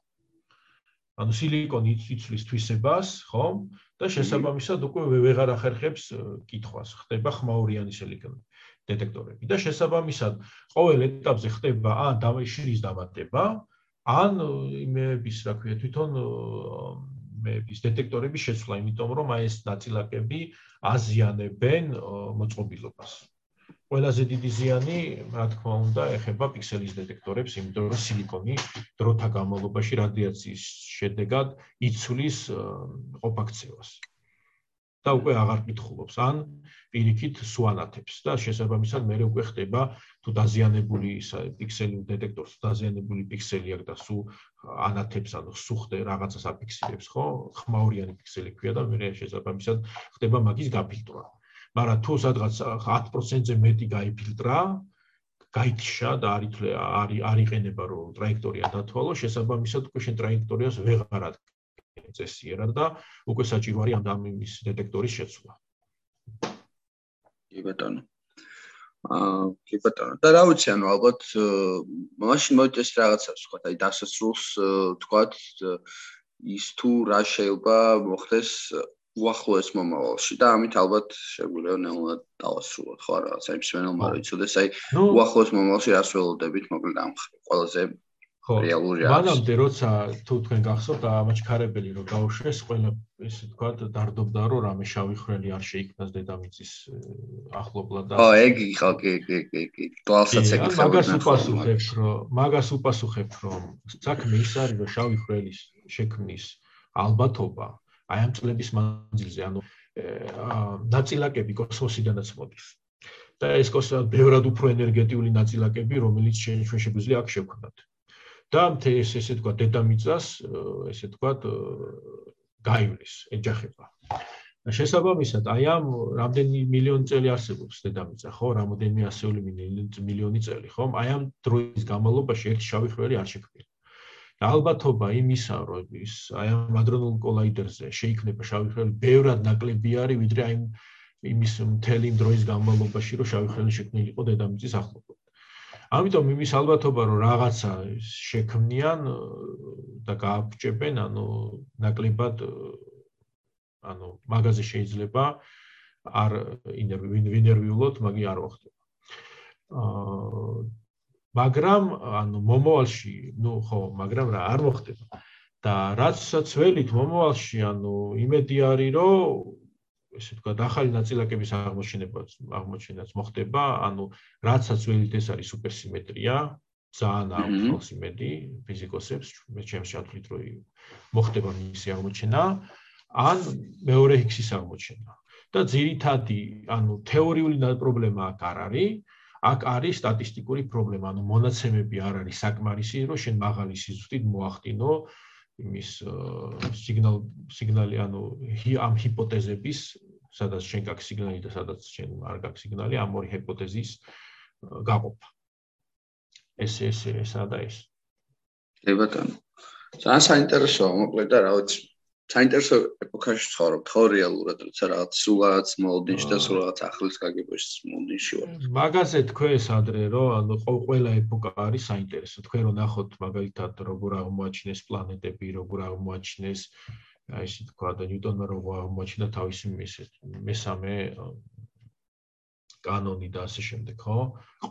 ანუ სილიკონი იცვლის თვისებას, ხო? და შესაბამისად უკვე ვეღარ ახერხებს კითხვას, ხდება ხმაურიანი სილიკონი დეტექტორები და შესაბამისად ყოველ ეტაპზე ხდება ან დამიშრის დამატება, ან იმების, რა ქვია, თვითონ მეების დეტექტორების შეცვლა, იმიტომ რომ აი ეს ნაწილაკები აზიანებენ მოწყობილობას. ყველაზე დიდი ზიანი, რა თქმა უნდა, ეხება პიქსელის დეტექტორებს, იმიტომ რომ სილიკონი დროთა განმავლობაში რადიაციის შედეგად იცვლის ყოფაქცევას. და უკვე აღარ კითხულობს. ან პირიქით სუანათებს და შესაბამისად მე უკვე ხდება თუ დაზიანებული პიქსელი დეტექტორს დაზიანებული პიქსელი აქვს და სუ ანათებს ანუ სუ ხდე რაღაცას აფიქსირებს ხო? ხმაურიანი პიქსელი ქვია და მე შესაბამისად ხდება მაგის გაფილტრა მაგრამ თუ სადღაც 10%-ზე მეტი გაიფილტრა გაიქშა და არითლე არი არიყენება რომ ტრაექტორია დათვალო შესაბამისად უკვე შენ ტრაექტორიას ვეღარ ადგენ წესიერად და უკვე საჭირო არის ამ დამიმის დეტექტორის შეცვლა. კი ბატონო. აა კი ბატონო. და რა ვიცი, ანუ ალბათ მაშინ მოიწეს რაღაცას, ხო, აი დასასრულს თქვათ ის თუ რა შეიძლება მოხდეს უახლოეს მომავალში და ამით ალბათ შეგვიძლია ნეულად დავასრულოთ ხო რაღაცა იმის ვენელმა რომ იცოდეს აი უახლოეს მომავალში რას ველოდებით მოკლედ ამ ყველაზე რეალური არის. მანამდე როცა თუ თქვენ გახსოვთ ამაჩქარებელი რომ გაუშვეს ყველა ესე თქვა დარდობდა რომ რამე შავი ხრელი არ შეიქმნას დედამიწის ახლობლად და ო ეგი ხო კი კი კი კი თვალსაც ეკითხება მაგას უპასუხებთ რომ მაგას უპასუხებთ რომ საქმე ის არის რომ შავი ხრელის შექმნის ალბათობა აი ამ წლების მანძილზე ანუ ნაწილაკები კოსმოსიდანაც მოდის. და ეს კოსმოსი ბევრად უფრო ენერგეტიული ნაწილაკები რომელიც ჩვენ შეგვიძლია აქ შევქმნათ და ეს ესე თქვა დედამიწას ესე თქვა გაივლის ეჯახება. შესაბამისად აი ამ რამდენი მილიონი წელი არსებობს დედამიწა ხო? რამოდენიმე ასეული მილიონი წელი ხო აი ამ დროის განმავლობაში ერთი შავი ხველი არ შექმნილი და ალბათობა იმისა რომ ის აი ამ ადრონულ კოლაიდერზე შეიქმნება შავი ხველი ბევრად ნაკლები არის ვიდრე აი იმის მთელი დროის განმავლობაში რომ შავი ხველი შექმნილიყო დედამიწის ახლობლად ამიტომ იმის ალბათობა რომ რაღაცა შექმნიან და გააბჭებენ, ანუ ნაკლებად ანუ მაგაზე შეიძლება არ ინერვიულოთ, მაგი არ მოხდება. აა მაგრამ ანუ მომოვალში, ну ხო, მაგრამ რა არ მოხდება. და რაცაც ველით მომოვალში, ანუ იმედი არის, რომ ესე ვთქვა, ახალი ნაწილაკების აღმოჩენებაც აღმოჩენაც მოხდება, ანუ რაცაც ველით ეს არის სუპერსიმეტრია, ძალიან აქვს იმედი ფიზიკოსებს, მე ჩემს ჩათვლით რომ მოხდება მისი აღმოჩენა, ან მეორე ჰიგსის აღმოჩენა. და ძირითადი, ანუ თეორიული პრობლემა აქ არ არის, აქ არის სტატისტიკური პრობლემა, ანუ მონაცემები არ არის საკმარისი, რომ შენ მაღალი სიზუსტით მოახდინო იმის სიგნალ სიგნალი ანუ ამ ჰიპოთეზების სადაც შენ გაქვს სიგნალი და სადაც შენ არ გაქვს სიგნალი ამ ორი ჰიპოთეზის გაყოფა ეს ეს ესა და ეს. კი ბატონო ძალიან საინტერესოა მოკლედ და რა ვიცი საინტერესო ეპოქაში ცხოვრობთ ხო რეალურად როცა რაღაც სულ რაღაც მოლოდინში და სულ რაღაც ახლის გაგებაში მოლოდინში ვარ. მაგაზე თქვენს ადრე რომ ანუ ყველა ეპოქა არის საინტერესო. თქვენ რომ ნახოთ მაგალითად როგორ აღმოაჩინეს პლანეტები როგორ აღმოაჩინეს აი ესე თქვა და ნიუტონმა რომ აღმოაჩინა თავისი მესამე კანონი და ასე შემდეგ ხო?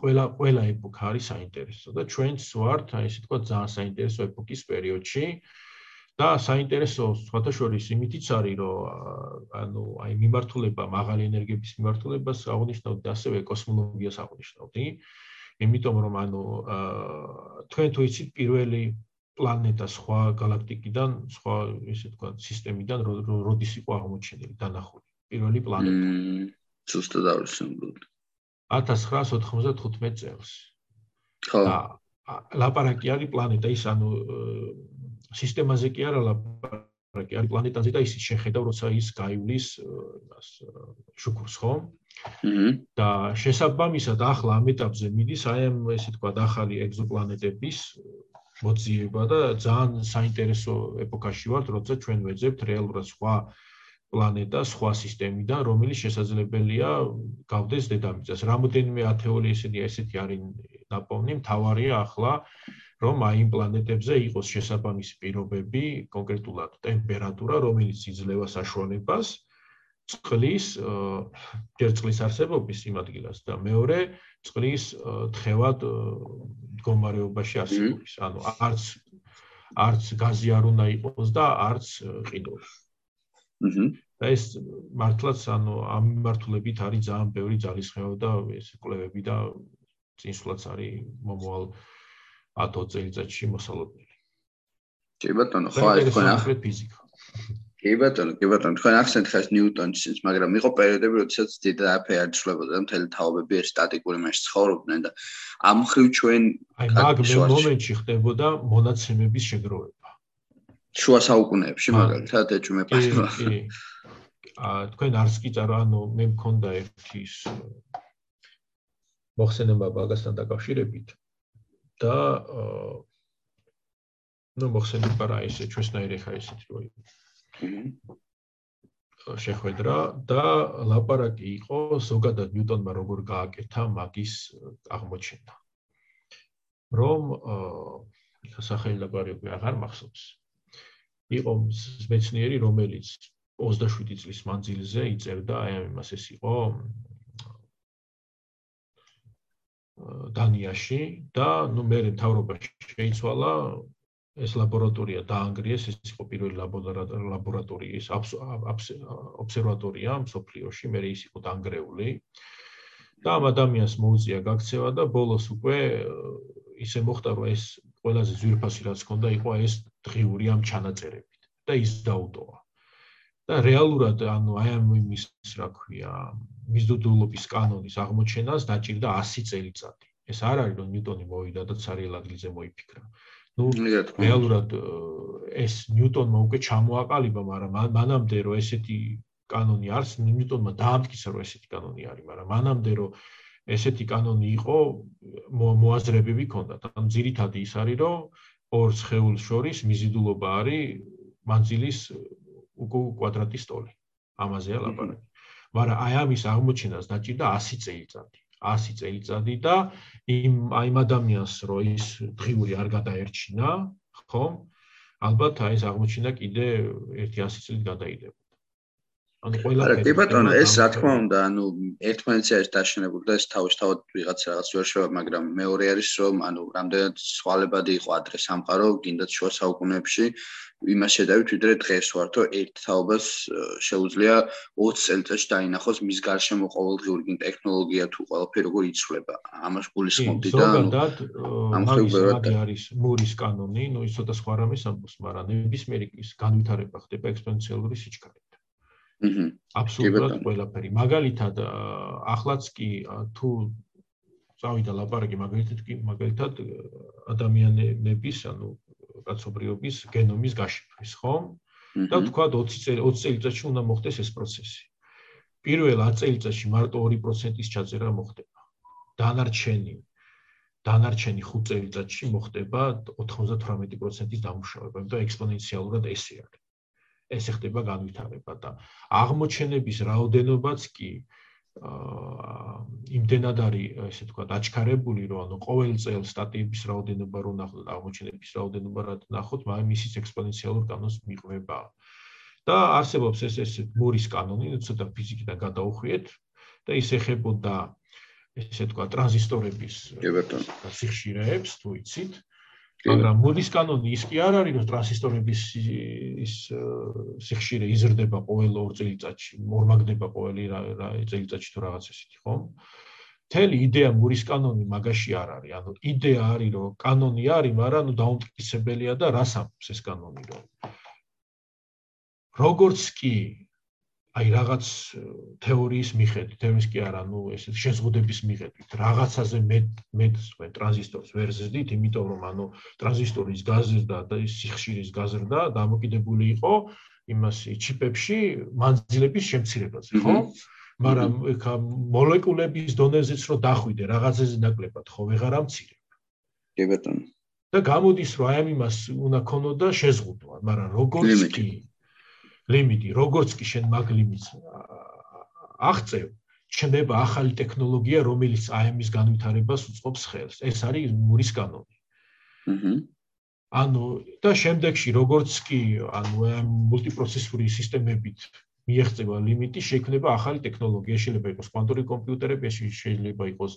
ყველა ყველა ეპოქა არის საინტერესო და ჩვენც ვართ აი ესე თქვა ძალიან საინტერესო ეპოქის პერიოდში და საინტერესო სხვათა შორის იმითიც არის, რომ ანუ აი მიმართულება მაღალი ენერგიების მიმართულებას აღნიშნავთ და ასევე კოსმოლოგიას აღნიშნავთ. იმიტომ რომ ანუ თქვენ თუ იცით პირველი პლანეტა სხვა galaktikიდან, სხვა ესე თქვა სისტემიდან როდის იყო აღმოჩენილი, დანახული. პირველი პლანეტა. ზუსტად არის სიმბოლო. 1995 წელს. ხო. ლაპარაკი არის პლანეტა ის ანუ სისტემაზე კი არა ლაპარაკი არის პლანეტაზე და ისიც შეხედავ როცა ის გაივლის იმას შუქურს ხო? და შესაბამისად ახლა ამ ეტაპზე მიდის აი ამ ესე თქვა ახალი ეგზოპლანეტების მოძიება და ძალიან საინტერესო ეპოქაში ვართ, როცა ჩვენ ვეძებთ რეალურად სხვა პლანეტა, სხვა სისტემიდან, რომელიც შესაძლებელია გავდეს დედამიწას. რამოდენიმე ათეული ესეთი ესეთი არის ნაპოვნი, მთავარია ახლა რომ აი იმ პლანეტებზე იყოს შესაბამისი პირობები, კონკრეტულად ტემპერატურა, რომელიც იძლევა საშუალებას წყლის ჯერ წყლის არსებობის იმ ადგილას და მეორე წყლის თხევად მდგომარეობაში არსებობის. ანუ არც არც გაზი არ უნდა იყოს და არც ყიდული. აჰა. და ეს მართლაც ანუ ამ მიმართულებით არის ძალიან ბევრი ძალისხმევა და ეს კვლევები და წინსვლაც არის მომავალ 10 წელიწადში მოსალოდნელი. კი ბატონო, ხო აი თქვენ ახლა ფიზიკა. კი ბატონო, კი ბატონო, თქვენ ახსენეთ ხეს ნიუტონის, მაგრამ იყო პერიოდები, როდესაც დიდაფე არ ცვლებოდა და მთელი თაობები ეს სტატიკური მასში ცხოვრობდნენ და ამ ხრივ ჩვენ აი მაგ მომენტში ხდებოდა მონაცემების შეგროვება. შუა საუკუნეებში მაგალითად ეჭვმეპას. კი. აა თქვენ არც კი წარ ანუ მე მქონდა ერთი ის მოხსენება მაგასთან დაკავშირებით და აა ნუ მოხსენდება რა ისე ჩვენსნაირი ხა ისეთი როი შეხვედრა და ლაპარაკი იყო ზოგადად ნიუტონმა როგორ გააკეთა მაგის აღმოჩენა. რომ სახელი და გვარი აღარ მახსოვს. იყო მეცნიერი, რომელიც 27 წლის მანძილზე იწერდა აი ამას ეს იყო დანიაში და ნუ მე მთავრობაში შეიცვალა ეს ლაბორატორია დაანგრიეს, ეს იყო პირველი ლაბორატორიის ობსერვატორია მსოფლიოში, მე ის იყო დაანგრეული. და ამ ადამიანს მოუწია გაქცევა და ბოლოს უკვე ისე მოხდა, რომ ეს ყველაზე ძვირფასი რაც ჰქონდა, იყო ეს დღიური ამ ჩანაწერებით და ის დაუტოვა. და რეალურად, ანუ აი ამ იმის, რა ქვია, მიზდუდულობის კანონის აღმოჩენას დაჭირდა 100 წელიწადი. ეს არ არის რომ ნიუტონი მოვიდა და ცარიელ ადგილზე მოიფიქრა. ну რეალურად ეს ნიუტონმა უკვე ჩამოაყალიბა მაგრამ მანამდე რომ ესეთი კანონი არის ნიუტონმა დაამტკიცა რომ ესეთი კანონი არის მაგრამ მანამდე რომ ესეთი კანონი იყო მოაზრებები ქონდათ ანუ ძირითადი ის არის რომ ორ სხეულს შორის მიზიდულობა არის მანძილის უკვე კვადრატის ტოლი ამაზეა ლაპარაკი მაგრამ აი ამის აღმოჩენას დაჭირდა 100 წელიწადი 100 წელიწადი და იმ აი ამ ადამიანს რო ის დღიური არ გადაერჩინა, ხო? ალბათ აი ეს აღმოჩნდა კიდე 100 წელი გადაიდება. ანუ ყველა კი ბატონო ეს რა თქმა უნდა ანუ ერთმანეთს არის დაშენებული და ეს თავისთავად ვიღაც რაღაც ვერ შევა მაგრამ მეორე არის რომ ანუ რამდენად სვალებადი იყო ადრე სამყარო გინდათ შუა საუკუნეებში იმას შედავით ვიდრე დღეს ვართო ერთ თაობას შეუძლია 20 წელიწადში დაინახოს მის გარშემო ყოველდღიური გინ ტექნოლოგია თუ ყველაფერი როგორ იცვლება. ამას გულისხმობდი და ზოგადად ამ ხრივ არის მურის კანონი ნუ ის ცოტა სხვა რამის ამბობს მაგრამ ნებისმიერი ის განვითარება ხდება ექსპონენციალური სიჩქარით აჰა აბსოლუტურად ყველაფერი მაგალითად ახლაც კი თუ წავიდა ლაპარაკი მაგალითად კი მაგალითად ადამიანების ანუ კაცობრიობის გენომის გაშიფვრის, ხო? და თქვა 20 წელი 20 წელიწადში უნდა მოხდეს ეს პროცესი. პირველ 10 წელიწადში მარტო 2%-ის ჩაწერა მოხდება. დანარჩენი დანარჩენი 5 წელიწადში მოხდება 98%-ის დამუშავება, იმიტომ ექსპონენციალურად ესე არის. ესე ხდება განვითარება და აღმოჩენების რაოდენობაც კი იმდენად არის ესე თქვა დაჩქარებული რომ ანუ ყოველ წელს სტატიების რაოდენობა რო ნახოთ აღმოჩენების რაოდენობა რა ნახოთ მაგრამ ისიც ექსპონენციალურ კანონს მიყვება. და არსებობს ეს ეს მურის კანონი ცოტა ფიზიკიდან გადაუხვიეთ და ის ეხებოდა ესე თქვა ტრანზისტორების სიხშირეებს თუ იცით მაგრამ მოდის კანონი ის კი არ არის რომ ტრანზისტორების ის სიხშირე იზრდება ყოველ ორ წელიწადში, მორმაგდება ყოველი რა წელიწადში თუ რაღაც ისეთი, ხო? თელი იდეა მურის კანონი მაგაში არ არის. ანუ იდეა არის რომ კანონი არის, მაგრამ ნუ დაუმტკიცებელია და რას ამბობს ეს კანონი რომ როგორც კი აი რაღაც თეორიის მიხედვით, თეორიის კი არა, ну ეს შეზღუდების მიხედვით, რაღაცაზე მე მე თქვენ ტრანზისტორს ვერ ზრდით, იმიტომ რომ ანუ ტრანზისტორის გაზრდა და ის სიხშირის გაზრდა დამოკიდებული იყო იმას ჩიპებში მანძილების შემცირებაზე, ხო? მაგრამ ეხა მოლეკულების დონეზეც რო დახვიდე რაღაცაზე ნაკლებად, ხო, ვეღარ ამცირებ. კი ბატონო. და გამოდის რომ აი ამ იმას უნდა ქონოდა შეზღუდვა, მაგრამ როგორც კი ლიმიტი, როგორც კი შენ მაგ ლიმიტს აღწევ, ჩნდება ახალი ტექნოლოგია, რომელიც ამის განვითარებას უწყობს ხელს. ეს არის მურის კანონი. აჰა. ანუ და შემდეგში როგორც კი ანუ ამ მულტიპროცესორი სისტემებით მიიღწევა ლიმიტი, შექმნება ახალი ტექნოლოგია, შეიძლება იყოს კვანტური კომპიუტერები, შეიძლება იყოს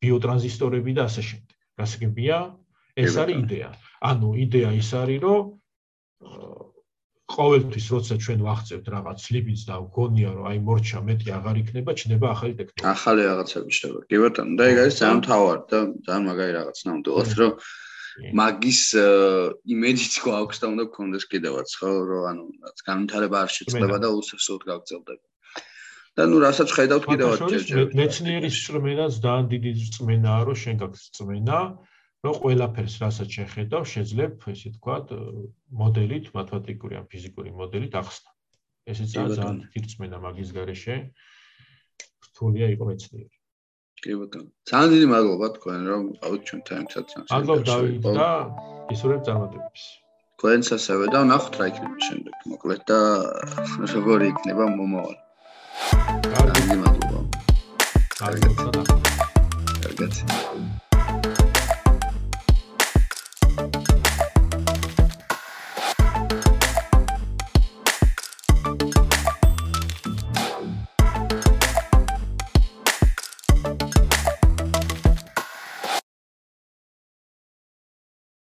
ბიოტრანზისტორები და ასე შემდეგ. გასაგებია, ეს არის იდეა. ანუ იდეა ის არის, რომ ყოველთვის როცა ჩვენ ვახცევთ რაღაც ლიბიც და გონია რომ აი მორჩა მეტი აღარ იქნება, ჩნდება ახალი ტექნოლოგია. ახალი რაღაცები ჩნდება. კი ბატონო, და ეგ არის ძალიან თავარი და ძალიან მაგარი რაღაც ნამდვილად, რომ მაგის იმეჯიც გვაქვს და უნდა გქონდეს კიდევაც, ხო, რომ ანუ განვითარება არ შეწყდება და უსასოდ გაგრძელდება. და ნუ რასაც ხედავთ კიდევაც ჯერჯერ. მეცნიერის წმენაც ძალიან დიდი წმენაა, რომ შენ გაქვს წმენა. რომ ყველაფერს რასაც შეხედავ, შეძლებ, ესე ვთქვათ, მოდელით, მათემატიკური ან ფიზიკური მოდელით ახსნა. ესეც არის ძალიან დიდი რწმენა მაგის გარეშე. რთულია იყო მეცნიერი. კი ბატონო. ძალიან დიდი მადლობა თქვენ რომ ავით ჩვენთან ერთად. მადლობა დავით და ისურვებ წარმატებებს. თქვენს ასევე და ნახოთ რა იქნება შემდეგ, მოკლედ და როგორი იქნება მომავალი. კარგი მადლობა. კარგი. კარგი. კარგი.